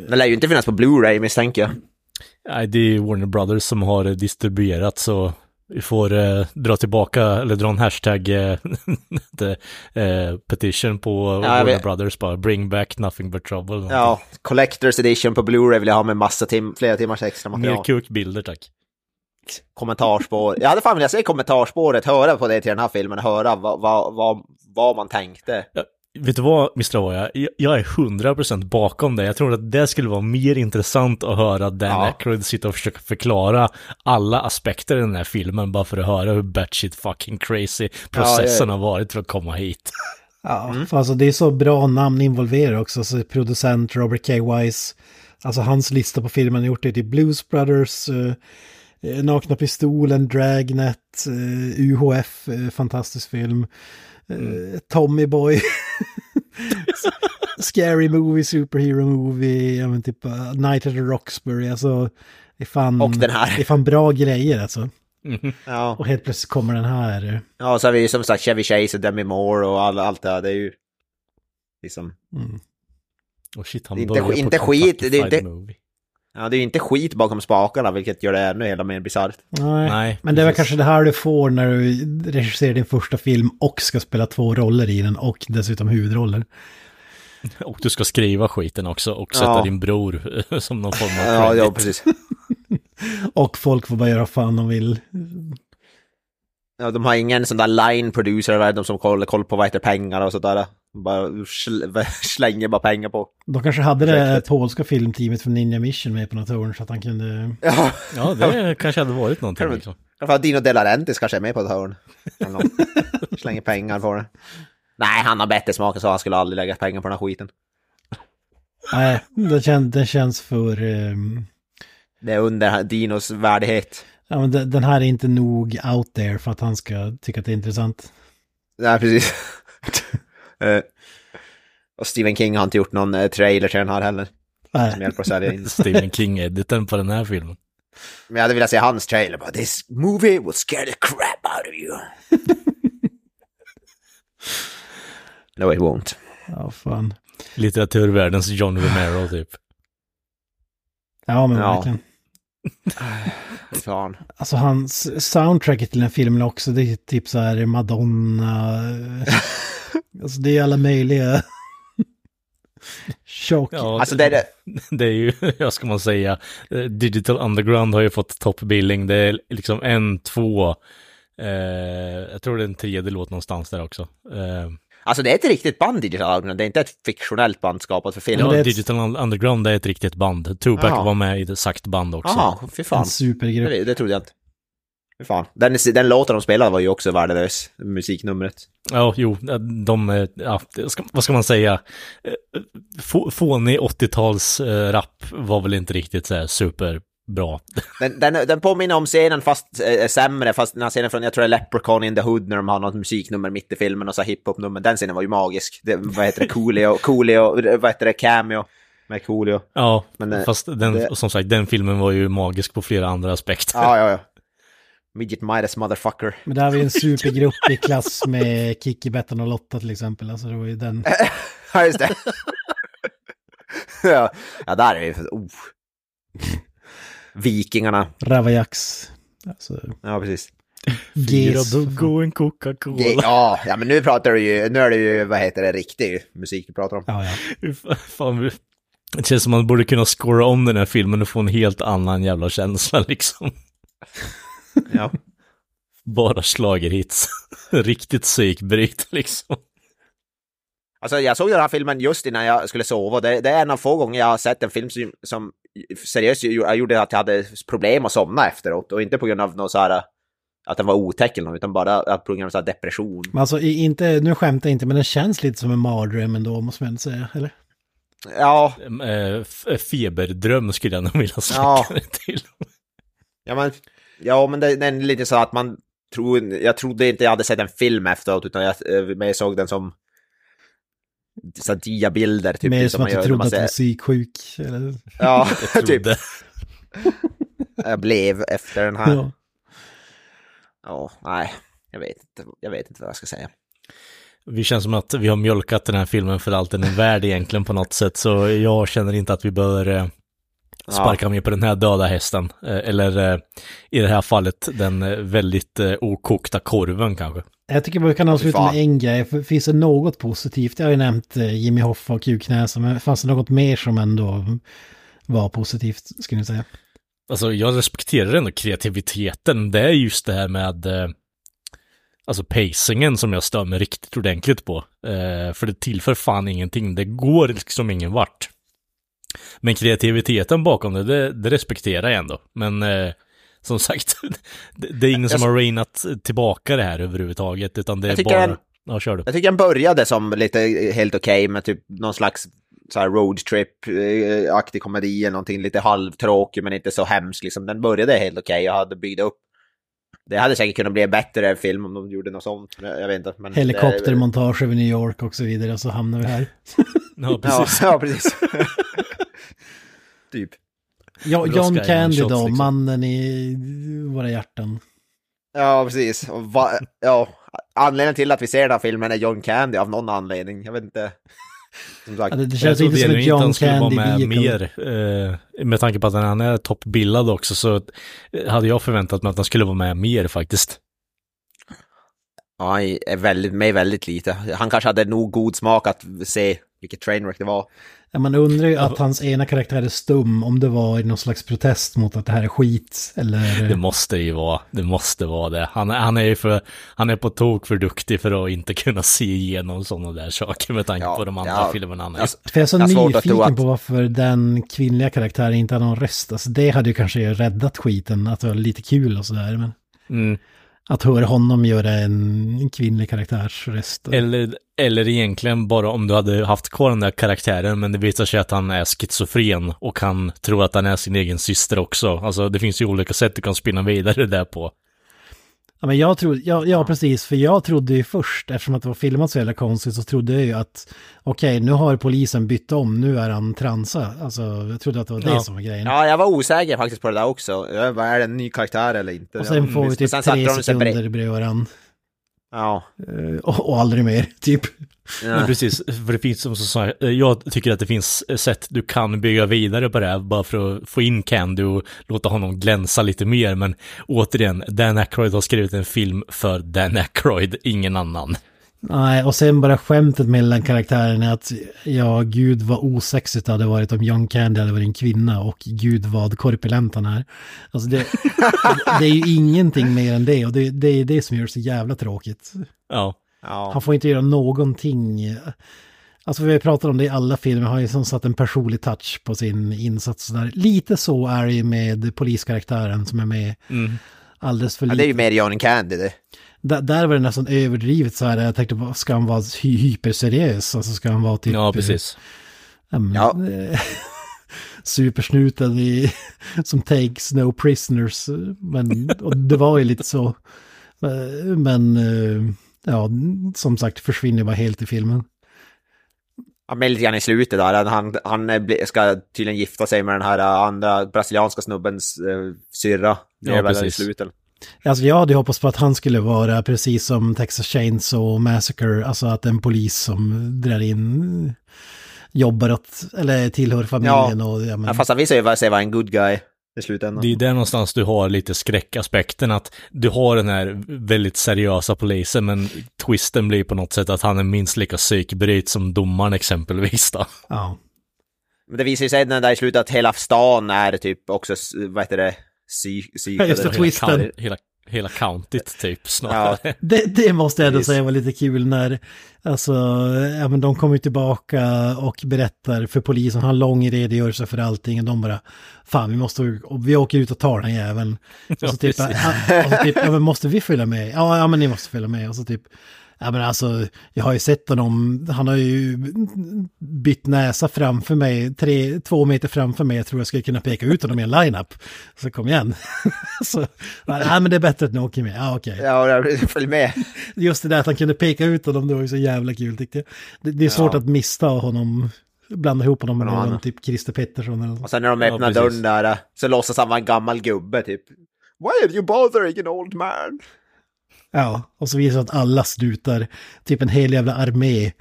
det lär ju inte finnas på Blu-ray misstänker jag. Nej, det är Warner Brothers som har eh, distribuerat så vi får eh, dra tillbaka eller dra en hashtag eh, eh, petition på jag Warner. Brothers bara bring back nothing but trouble. Ja, Collector's Edition på Blu-ray vill jag ha med massa tim flera timmars extra Mer material. kukbilder tack. Kommentarspår. Jag hade fan velat se kommentarspåret, höra på det till den här filmen, höra vad, vad, vad, vad man tänkte. Vet du vad, Mr. Avoya? Jag, jag är 100% bakom det. Jag tror att det skulle vara mer intressant att höra Dan Ja. Aykroyd sitta och försöka förklara alla aspekter i den här filmen bara för att höra hur batshit fucking crazy processen ja. har varit för att komma hit. ja, för alltså, det är så bra namn involverade också. Så producent Robert K. Wise. Alltså hans lista på filmen har gjort det till Blues Brothers. eh, Nakna Pistolen, Dragnet, eh, UHF, eh, fantastisk film. Eh, Tommy Boy. Scary Movie, Superhero Movie, men typ uh, Night at the Roxbury. Alltså, det är fan, Och den här. Det är fan bra grejer alltså. Ja, Och helt plötsligt kommer den här. eh, ja så har vi ju som sagt Chevy Chase och Demi Moore och all, allt det här. Det är ju liksom... Mm. Och shit, han Inte börjar på inte Kentucky skit, det inte- Movie. Ja, det är ju inte skit bakom spakarna, vilket gör det ännu hela mer bisarrt. Nej. Nej, Men det är väl kanske det här du får när du regisserar din första film och ska spela två roller i den och dessutom huvudroller. Och du ska skriva skiten också och sätta Ja. din bror som någon form av Ja, credit. ja precis. Och folk får bara göra vad fan de vill. Ja, de har ingen sån där line producer, eller de som kollar koll på vad heter pengar och sådär. Bara sl- slänger bara pengar på. De kanske hade det Projektet. polska filmteamet från Ninja Mission med på något hörn så att han kunde... Ja, Ja, det kanske hade varit någonting. Kan du- Liksom. fall Dino De Laurentiis kanske är med på ett hörn. Slänger pengar på det. Nej, han har bättre smak så han skulle aldrig lägga pengar på den här skiten. Nej, det, kän, det känns för... ehm, Det är under Dinos värdighet. Ja, men den här är inte nog out there för att han ska tycka att det är intressant. Nej, precis. Eh, och Stephen King har inte gjort någon eh, trailer till den här heller. Som Nej. hjälper att sälja in. Stephen King-editen på den här filmen. Men jag hade velat se hans trailer. Bara, This movie will scare the crap out of you. no, it won't. Ja, fan. Litteraturvärldens John Romero typ. Ja, men Ja. verkligen. Fan. Alltså hans soundtracket till den filmen också, det är typ så här Madonna. alltså det är alla möjliga. Chock. Ja, Alltså det är det. det är ju, vad ska man säga, eh, Digital Underground har ju fått toppbilling. Det är liksom en, två, eh, jag tror det är en tredje låt någonstans där också. Eh, Alltså det är ett riktigt band Digital Underground. Det är inte ett fiktionellt band skapat för film. ja, ett- Digital Underground är ett riktigt band. Tupac Jaha. var med i ett sagt band också. Jaha, fy fan. En supergrupp. Det, det trodde jag inte. Fy fan. Den, den låten de spelade var ju också värdelös, musiknumret. Ja, jo, de, eh, ja, det ska, vad ska man säga, Eh, Få- fånig 80-tals eh, rap var väl inte riktigt så här superbra. Den, den, den påminner om scenen fast eh, sämre, fast den här scenen från, jag tror det är Leprechaun in the Hood när de har något musiknummer mitt i filmen och så hiphop-nummer. Den scenen var ju magisk. Det, vad heter det, Coolio, Coolio, vad heter det, Cameo med Coolio. Ja, Men, eh, fast den, det- som sagt, den filmen var ju magisk på flera andra aspekter. Ja, ja, ja. Midget Midas motherfucker. Men här var ju en supergrupp i klass med Kikki, Bettan och Lotta till exempel. Alltså det var ju den. Ja, just det. ja, ja, där är vi för... Oh. Vikingarna. Ravajax. Alltså, Ja, precis. Bugg och en Coca-Cola. Ja, ja, men nu pratar du ju, nu är det ju, vad heter det, riktig musik du pratar om. Ja, ja. Fan, det känns som man borde kunna scora om den här filmen och få en helt annan jävla känsla liksom. Ja. Bara schlagerhits. Riktigt psykbryt liksom. Alltså jag såg den här filmen just innan jag skulle sova. Det, det är en av få gånger jag har sett en film som, som seriöst ju- jag gjorde att jag hade problem att somna efteråt. Och inte på grund av något så här att den var otäck eller något, utan bara att på grund av så här depression. Men alltså inte, nu skämtar jag inte, men den känns lite som en mardröm ändå, måste man säga. Eller? Ja, Eh, f- feberdröm skulle jag nog vilja släcka Ja. det till. ja men, ja, men det, det är lite så att man tror, jag trodde inte jag hade sett en film efteråt, utan jag, eh, men jag såg den som så diabilder. Typ, Mer det som att man du trodde man att du var ser- psyksjuk. Eller? Ja, Jag typ. Jag blev efter den här. Ja. Ja, nej, jag vet inte, jag vet inte vad jag ska säga. Vi känns som att vi har mjölkat den här filmen för allt den är värd egentligen på något sätt. Så jag känner inte att vi bör eh, sparka med på den här döda hästen. Eh, eller eh, i det här fallet den eh, väldigt okokta korven kanske. Jag tycker vi kan avsluta med en grej. Finns det något positivt? Jag har ju nämnt Jimmy Hoffa och Kuknäsa, men fanns det något mer som ändå var positivt, skulle ni säga? Alltså jag respekterar ändå kreativiteten. Det är just det här med alltså pacingen som jag stör mig riktigt ordentligt på. För det tillför fan ingenting. Det går liksom ingen vart. Men kreativiteten bakom det, det, det respekterar jag ändå. Men eh, som sagt, det, det är ingen som har rainat tillbaka det här överhuvudtaget. Utan det är Jag bara... en- Ja, kör du. Jag tycker den började som lite helt okej med typ någon slags så här roadtrip-aktig komedi eller någonting lite halvtråkig men inte så hemsk liksom. Den började helt okej och hade byggt upp. Det hade säkert kunnat bli en bättre film om de gjorde något sånt. Jag jag vet inte. Men Helikoptermontage över New York och så vidare, så hamnar vi här. Ja, Ja, precis. ja, precis. typ. Ja, John Candy då, liksom. mannen i våra hjärtan. Ja, precis. Va, ja, anledningen till att vi ser den här filmen är John Candy av någon anledning. Jag vet inte. Som sagt. Ja, det, känns inte som ett John skulle vara Candy med vehicle. mer. Eh, med tanke på att han är toppbillad också så eh, hade jag förväntat mig att han skulle vara med mer faktiskt. Ja, han är väldigt, med väldigt lite. Han kanske hade nog god smak att se vilket trainwreck det var. Ja, man undrar ju att hans ena karaktär är stum, om det var i någon slags protest mot att det här är skit, eller... Det måste ju vara, det måste vara det. Han, är- han är ju för, han är på tok för duktig för att inte kunna se igenom sådana där saker med tanke Ja, på de andra ja. filmerna han är. Alltså, För jag är så Jag har svårt att tro nyfiken att- på varför den kvinnliga karaktären inte hade någon röst. Alltså det hade ju kanske räddat skiten, att det var lite kul och sådär. Men Mm. Att höra honom göra en kvinnlig karaktärsröst. Eller, eller egentligen bara om du hade haft kvar den där karaktären, men det visar sig att han är schizofren och han tror att han är sin egen syster också. Alltså det finns ju olika sätt du kan spinna vidare där på. Ja, men jag trodde, ja, ja precis, för jag trodde ju först, eftersom att det var filmat så jävla konstigt, så trodde jag ju att okej, nu har polisen bytt om, nu är han transa. Alltså, jag trodde att det var det Ja. som var grejen. Ja, jag var osäker faktiskt på det där också. Vad är det, en ny karaktär eller inte? och sen Ja, får vi typ tre sekunder bred- bredvid varandra. Ja. Eh, Och, och aldrig mer, typ. Men precis, för det finns som sagt, jag tycker att det finns sätt du kan bygga vidare på det här, bara för att få in Candy och låta honom glänsa lite mer, men återigen, Dan Aykroyd har skrivit en film för Dan Aykroyd, ingen annan. Nej, och sen bara skämtet mellan karaktärerna att ja, gud vad osexigt det hade varit om John Candy hade varit en kvinna och gud vad korpulent han är. Alltså det, det är ju ingenting mer än det och det, det är det som gör det så jävla tråkigt. Ja. Ja. Han får inte göra någonting. Alltså vi har pratat om det i alla filmer, han har ju som satt en personlig touch på sin insats. Där. Lite så är det ju med poliskaraktären som är med alldeles för ja, lite. det är ju mer John Candy det. Där, där var det nästan överdrivet så här, jag tänkte, vad, ska han vara hy hyperseriös? Alltså ska han vara typ... Ja, precis. Um, Ja. supersnuten i, som takes no prisoners. Men och det var ju lite så. Eh, Men eh, ja, som sagt försvinner bara helt i filmen. Ja, men lite grann i slutet där. Han, han eh, ska tydligen gifta sig med den här eh, andra brasilianska snubbens uh, syrra. Det Ja, är i precis. slutet. Alltså jag hade hoppats på att han skulle vara precis som Texas Chainsaw Massacre, alltså att en polis som drar in, jobbar åt, eller tillhör familjen och ja, men, Ja, fast han visar ju sig vara en good guy i slutändan. Det är där någonstans du har lite skräckaspekten, att du har den här väldigt seriösa polisen, men twisten blir på något sätt att han är minst lika psykbryt som domaren exempelvis då. ja. Men det visar ju sig när där i slutet att hela stan är typ också, vad heter det, psy, Ja, just det, psykade. twisten. Hela, hela, hela countyt typ snarare. Det, det måste jag ändå Precis. säga var lite kul när, alltså, ja men de kommer tillbaka och berättar för polisen, har en lång redogörelse för allting och de bara, fan vi måste, vi åker ut och tar den här jäveln. Och så Ja, typ, ja, och så typ, ja men måste vi följa med? Ja, ja men ni måste följa med. Och så typ, ja men alltså, jag har ju sett honom, han har ju bytt näsa framför mig, tre, två meter framför mig, jag tror jag skulle kunna peka ut honom i en lineup. Så kom igen. så, ja men det är bättre att ni åker med, ja okej. Ja, jag följ med. Just det där att han kunde peka ut honom, det var ju så jävla kul tyckte jag. Det, det är svårt Ja. att missta honom, blanda ihop honom med någon någon, typ Christer Pettersson eller något. Och sen när de Ja, öppnar precis. dörren där så låtsas han vara en gammal gubbe typ. Why are you bothering an old man? Ja, och så visar det att alla slutar, typ en hel jävla armé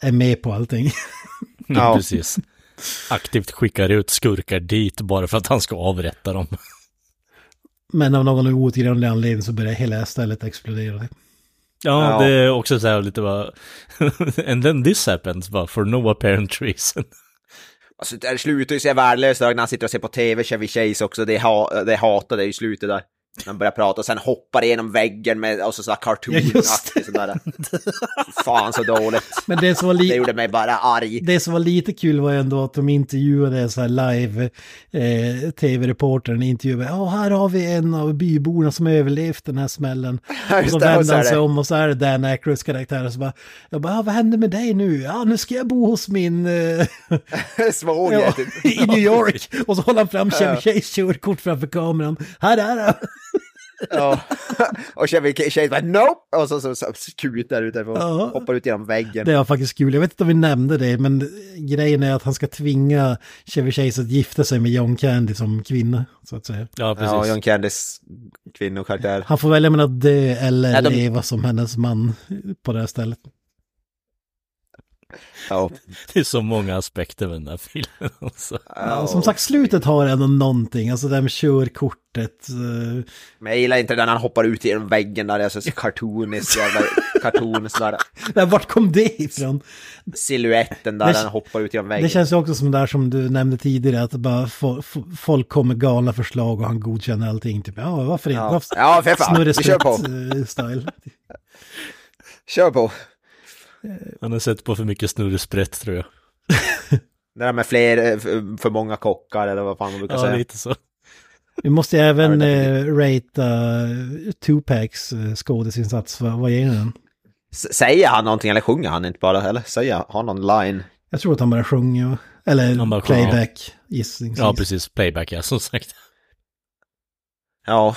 är med på allting. Ja, precis. Aktivt skickar ut skurkar dit bara för att han ska avrätta dem. Men av någon outgrundlig anledning så börjar hela stället explodera. Ja, Ja. det är också så här lite bara... And then this happens, bara for no apparent reason. Alltså det slutar ju se värdelöst när han sitter och ser på tv, Chevy Chase också, det, ha, det hatade jag i slutet där. Han börjar prata och sen hoppar igenom väggen med, och så sådär Ja, cartoon-aktigt sådär. Fan så dåligt. Men det som var, Det gjorde mig bara arg. det som var lite kul var ändå att de intervjuade så här live, eh, tv-reportern intervjuade, ja här har vi en av byborna som överlevt den här smällen. Ja, Och så det, vänder han sig om och så är det Dan Aykroyds karaktär och så bara, jag bara, ja, vad händer med dig nu? Ja, nu ska jag bo hos min... Eh, Svåger ja, typ. I New York. Och så håller han fram Chevy Chase körkort framför kameran. Här är han. Ja. Och Chevy Chase bara nope! Och så, så, så kutar ut därifrån. Ja. Hoppar ut genom väggen. Det var faktiskt kul. Jag vet inte om vi nämnde det, men grejen är att han ska tvinga Chevy Chase att gifta sig med John Candy som kvinna, så att säga. Ja, precis. Ja, John Candys kvinnokaraktär. Han får välja mellan att dö eller Ja, de- leva som hennes man på det här stället. Ja. Det är så många aspekter med den här filmen. Alltså. Ja, som sagt, slutet har ändå någonting, alltså det här med körkortet. eh, Men jag gillar inte den när han hoppar ut genom väggen där, det är så jävla cartoon sådär. där, vart kom det ifrån? Siluetten där Det- han hoppar ut genom väggen. Det känns ju också som där som du nämnde tidigare, att bara fo- fo- folk kommer galna förslag och han godkänner allting. Typ, ja, varför inte? Ja. Ja, för fan. Vi kör på. Snurresprätt-style. Kör på! Han har sett på för mycket snurresprätt tror jag. Det där med fler, eh, för, många kockar eller vad fan man brukar Ja, säga. lite så. Vi måste ju även Ja, det- eh, ratea uh, Tupacs uh, skådisinsats. Vad, vad ger den? S- Säger han någonting eller sjunger han inte bara? Eller säger han, har någon line? Jag tror att han bara sjunger. Eller bara playback gissningsvis. Ja, precis. Playback, ja, som sagt. Ja,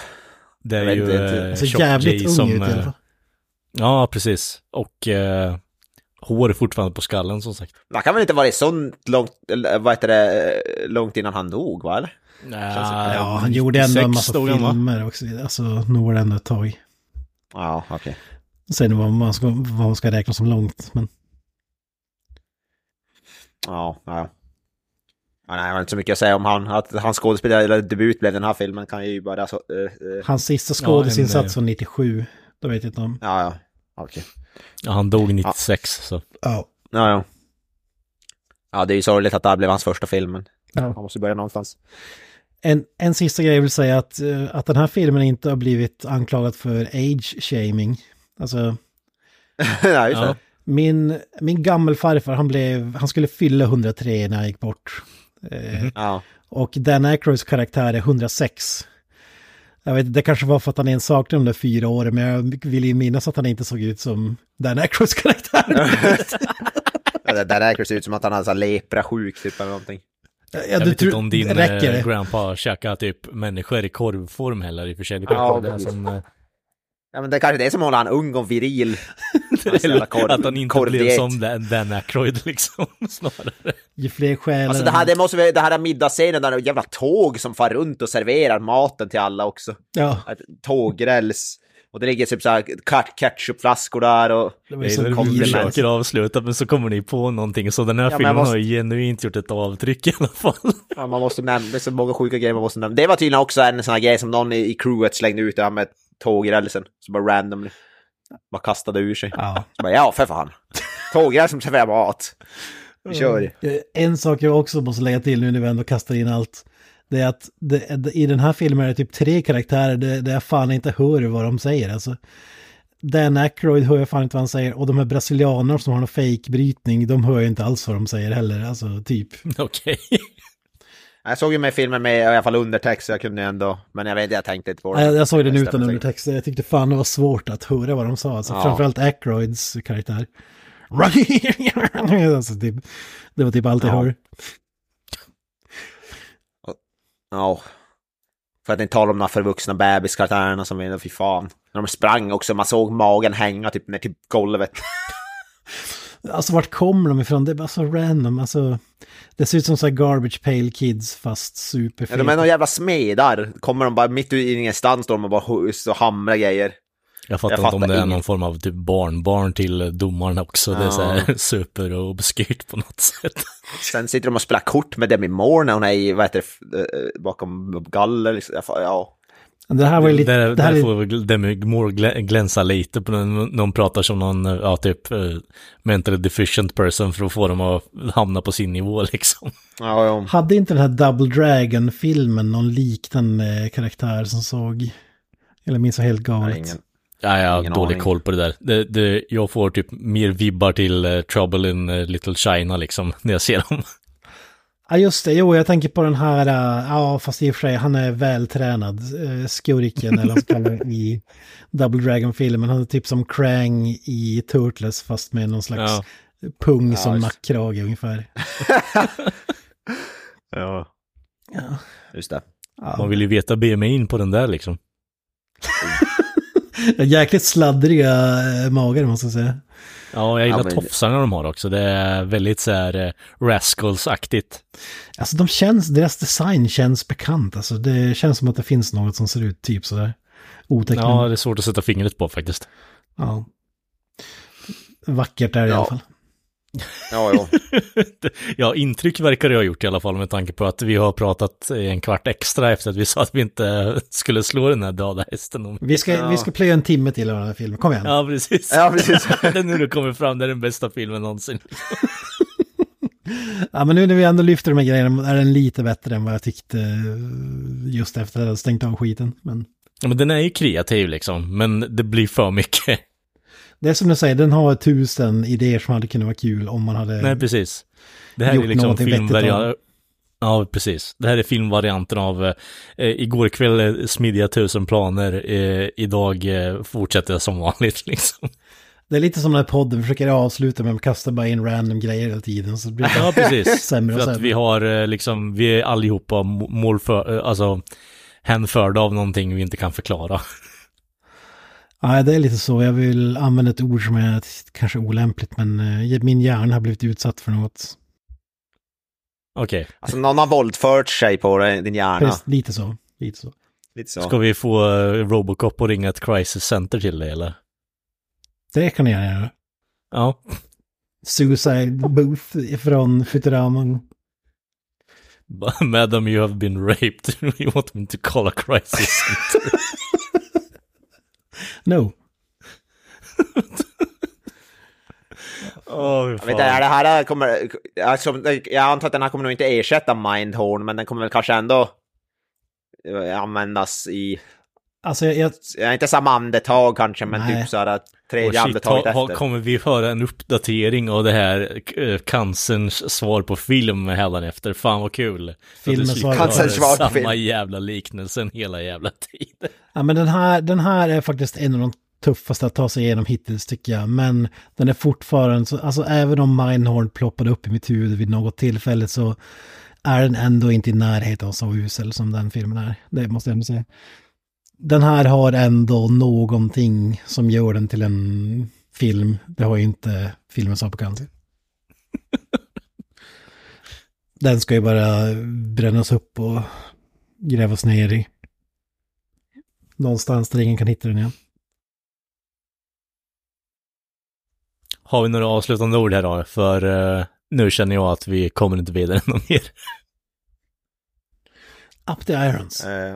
Det är ju inte, inte. eh, Så jävligt ung som... ut i alla eh, fall. Ja, precis. Och eh, hår är fortfarande på skallen, som sagt. man kan väl inte vara så långt, eller, vad heter det, eh, långt innan han dog, va? Eller? Nja, Ja, han gjorde ändå en 96 massa han, va? filmer också. Alltså, nog var det ändå ett tag. Ja, okej. Sen vad man ska, vad man ska räkna som långt. Men Ja, ja. Ja, nej, jag har inte så mycket att säga om han. Att hans skådespelardebut blev den här filmen kan jag ju bara så... eh, eh, hans sista Ja, skådisinsats en, var 97. Då vet jag inte om. ja, ja. Okej. Ja, han dog 96, så... Ja. Ja, ja. Ja, det är ju sorgligt att det här blev hans första film, men ja. man måste börja någonstans. En, en sista grej jag vill säga att, eh, att den här filmen inte har blivit anklagad för age-shaming. Alltså, ja, just Ja. det. min, min gammelfarfar, han, blev, han skulle fylla 103 när han gick bort. Eh, Ja. Och Dan Aykroyds karaktär är 106. Jag vet det kanske var för att han är en de där fyra åren, men jag vill ju minnas att han inte såg ut som Dan Aykroyds karaktär. Ja, det där räknas ut som att han här lepra-sjuk typ eller någonting. Ja, Jag du vet tror- inte om din eh, grandpa käkar typ människor i korvform heller i och för sig. Det Ja, kanske är det som... Ja, men det är kanske det som håller han ung och viril. Jävla korv- att han inte blev korvdiet. som Dan, Dan Aykroyd liksom, snarare. Ju fler själar... Alltså det här, det måste vi, det här är middagsscenen där det är jävla tåg som far runt och serverar maten till alla också. Ja, tågräls. Och det ligger typ så här kat- ketchupflaskor där och... det var Det ju är vi försöker avsluta men så kommer ni på någonting. Så den här Ja, men filmen måste- har ju genuint gjort ett avtryck i alla fall. Ja, man måste nämna, det är så många sjuka grejer man måste nämna. Det var tydligen också en sån här grej som någon i, i crewet slängde ut det här med tågrälsen. Så bara randomly. Bara kastade ur sig. Ja. Så bara, ja, för fan. Tågräls som serverar mat. Vi kör. Eh, En sak jag också måste lägga till nu när vi ändå kastar in allt. Det är att det, i den här filmen är det typ tre karaktärer där, där jag fan inte hör vad de säger. Alltså, Dan Aykroyd hör jag fan inte vad han säger. Och de här brasilianerna som har någon fake-brytning, de hör jag inte alls vad de säger heller. Alltså typ. Okej. Jag såg ju med filmen med i alla fall undertext, så jag kunde ändå... Men jag vet jag tänkte inte på det. Jag, jag såg den utan undertexter. Jag tyckte fan det var svårt att höra vad de sa. Alltså, Ja. Framförallt Aykroyds karaktär. alltså, typ, det var typ allt jag Ja. hör. Ja. För att inte tala om de här förvuxna bebiskaraktärerna som är, fy fan. När de sprang också, man såg magen hänga typ ner till golvet. Alltså vart kommer de ifrån? Det är bara så random. Alltså, det ser ut som så här garbage pail kids fast Ja, superfeta. de är några jävla smedar. Kommer de bara mitt ur ingenstans, står de och bara hus och hamrar grejer. Jag fattar Jag inte om fattar det är någon form av typ barnbarn till domaren också. Det är så här super och obskyrt på något sätt. Sen sitter de och spelar kort med Demi Moore när hon är i, vad heter det, eh, bakom galler. Liksom. Ja. Det här var ju lite... Där, det här där är, får väl Demi Moore glä- glänsa lite på när när de pratar som någon, eh, ja typ, eh, mentally deficient person för att få dem att hamna på sin nivå liksom. Ja, ja. Hade inte den här Double Dragon-filmen någon liknande karaktär som såg... Eller minns jag helt galet? Ingen. Ja, jag har Ingen dålig aning. koll på det där. Det, det, jag får typ mer vibbar till eh, Trouble in eh, Little China liksom, när jag ser dem. Ja just det, jo jag tänker på den här, äh, ja fast i och för sig han är vältränad, uh, skurken eller vad man ska kalla det i Double Dragon-filmen. Han är typ som Krang i Turtles fast med någon slags Ja. pung som just- nackkrage ungefär. Ja. Ja. Just det. Man vill ju veta BMI'n på den där liksom. Jäkligt sladdriga äh, magar måste jag säga. Ja, jag gillar Ja, men- tofsarna de har också. Det är väldigt så här eh, Rascals-aktigt. Alltså de känns, deras design känns bekant. Alltså det känns som att det finns något som ser ut typ sådär. Otäckt. Ja, det är svårt att sätta fingret på faktiskt. ja. Vackert är det i Ja. alla fall. Ja, ja. Ja, intryck verkar det ha gjort i alla fall med tanke på att vi har pratat en kvart extra efter att vi sa att vi inte skulle slå den här döda hästen. Vi ska, Ja. vi ska plöja en timme till av den här filmen. Kom igen. Ja, precis. Ja, precis. det är nu det kommer fram, det är den bästa filmen någonsin. Ja, men nu när vi ändå lyfter de här grejerna är den lite bättre än vad jag tyckte eh, just efter att jag stängt av skiten. Men Ja, men den är ju kreativ liksom, men det blir för mycket. Det är som du säger, den har tusen idéer som hade kunnat vara kul om man hade... Nej, precis. Det här Gjort är liksom någonting vettigt filmvaria- av. Ja, precis. Det här är filmvarianten av eh, igår kväll eh, smidiga tusen planer, eh, idag eh, fortsätter jag som vanligt liksom. Det är lite som när podden försöker avsluta med att kasta bara in random grejer hela tiden. Så blir det Ja, precis. sämre och För att sämre. vi har eh, liksom, vi är allihopa mo- målför, eh, alltså hänförda av någonting vi inte kan förklara. Nej, det är lite så. Jag vill använda ett ord som är kanske olämpligt, men eh, min hjärna har blivit utsatt för något. Okej, Alltså någon har våldfört sig på din hjärna. Precis, lite så. Lite så. Lite så. ska vi få eh, Robocop att ringa ett crisis center till dig eller? Det kan jag gärna göra. Ja, Suicide Booth från Futurama. Madam you have been raped, you want me to call a crisis center? No. Åh, Jag vet inte, är det här kommer, alltså, jag antar att den här kommer nog inte ersätta Mindhorn, men den kommer väl kanske ändå eh, användas i, Alltså jag, jag, ja, inte samma andetag kanske, men Nej. typ såhär Och tredje shit, andetaget ha, ha, efter. kommer vi höra en uppdatering av det här eh, cancerns svar på film hädanefter? Fan vad kul! Filmens svar på- på Samma film. jävla liknelsen hela jävla tiden. ja, men den här, den här är faktiskt en av de tuffaste att ta sig igenom hittills tycker jag. Men den är fortfarande, så, alltså även om Mindhorn ploppade upp i mitt huvud vid något tillfälle så är den ändå inte i närheten av så usel som den filmen är. Det måste jag ändå säga. Den här har ändå någonting som gör den till en film. Det har ju inte filmens apokans. Den ska ju bara brännas upp och grävas ner i. Någonstans där ingen kan hitta den igen. Har vi några avslutande ord här då? För eh, nu känner jag att vi kommer inte vidare någon mer. Up the irons. Eh,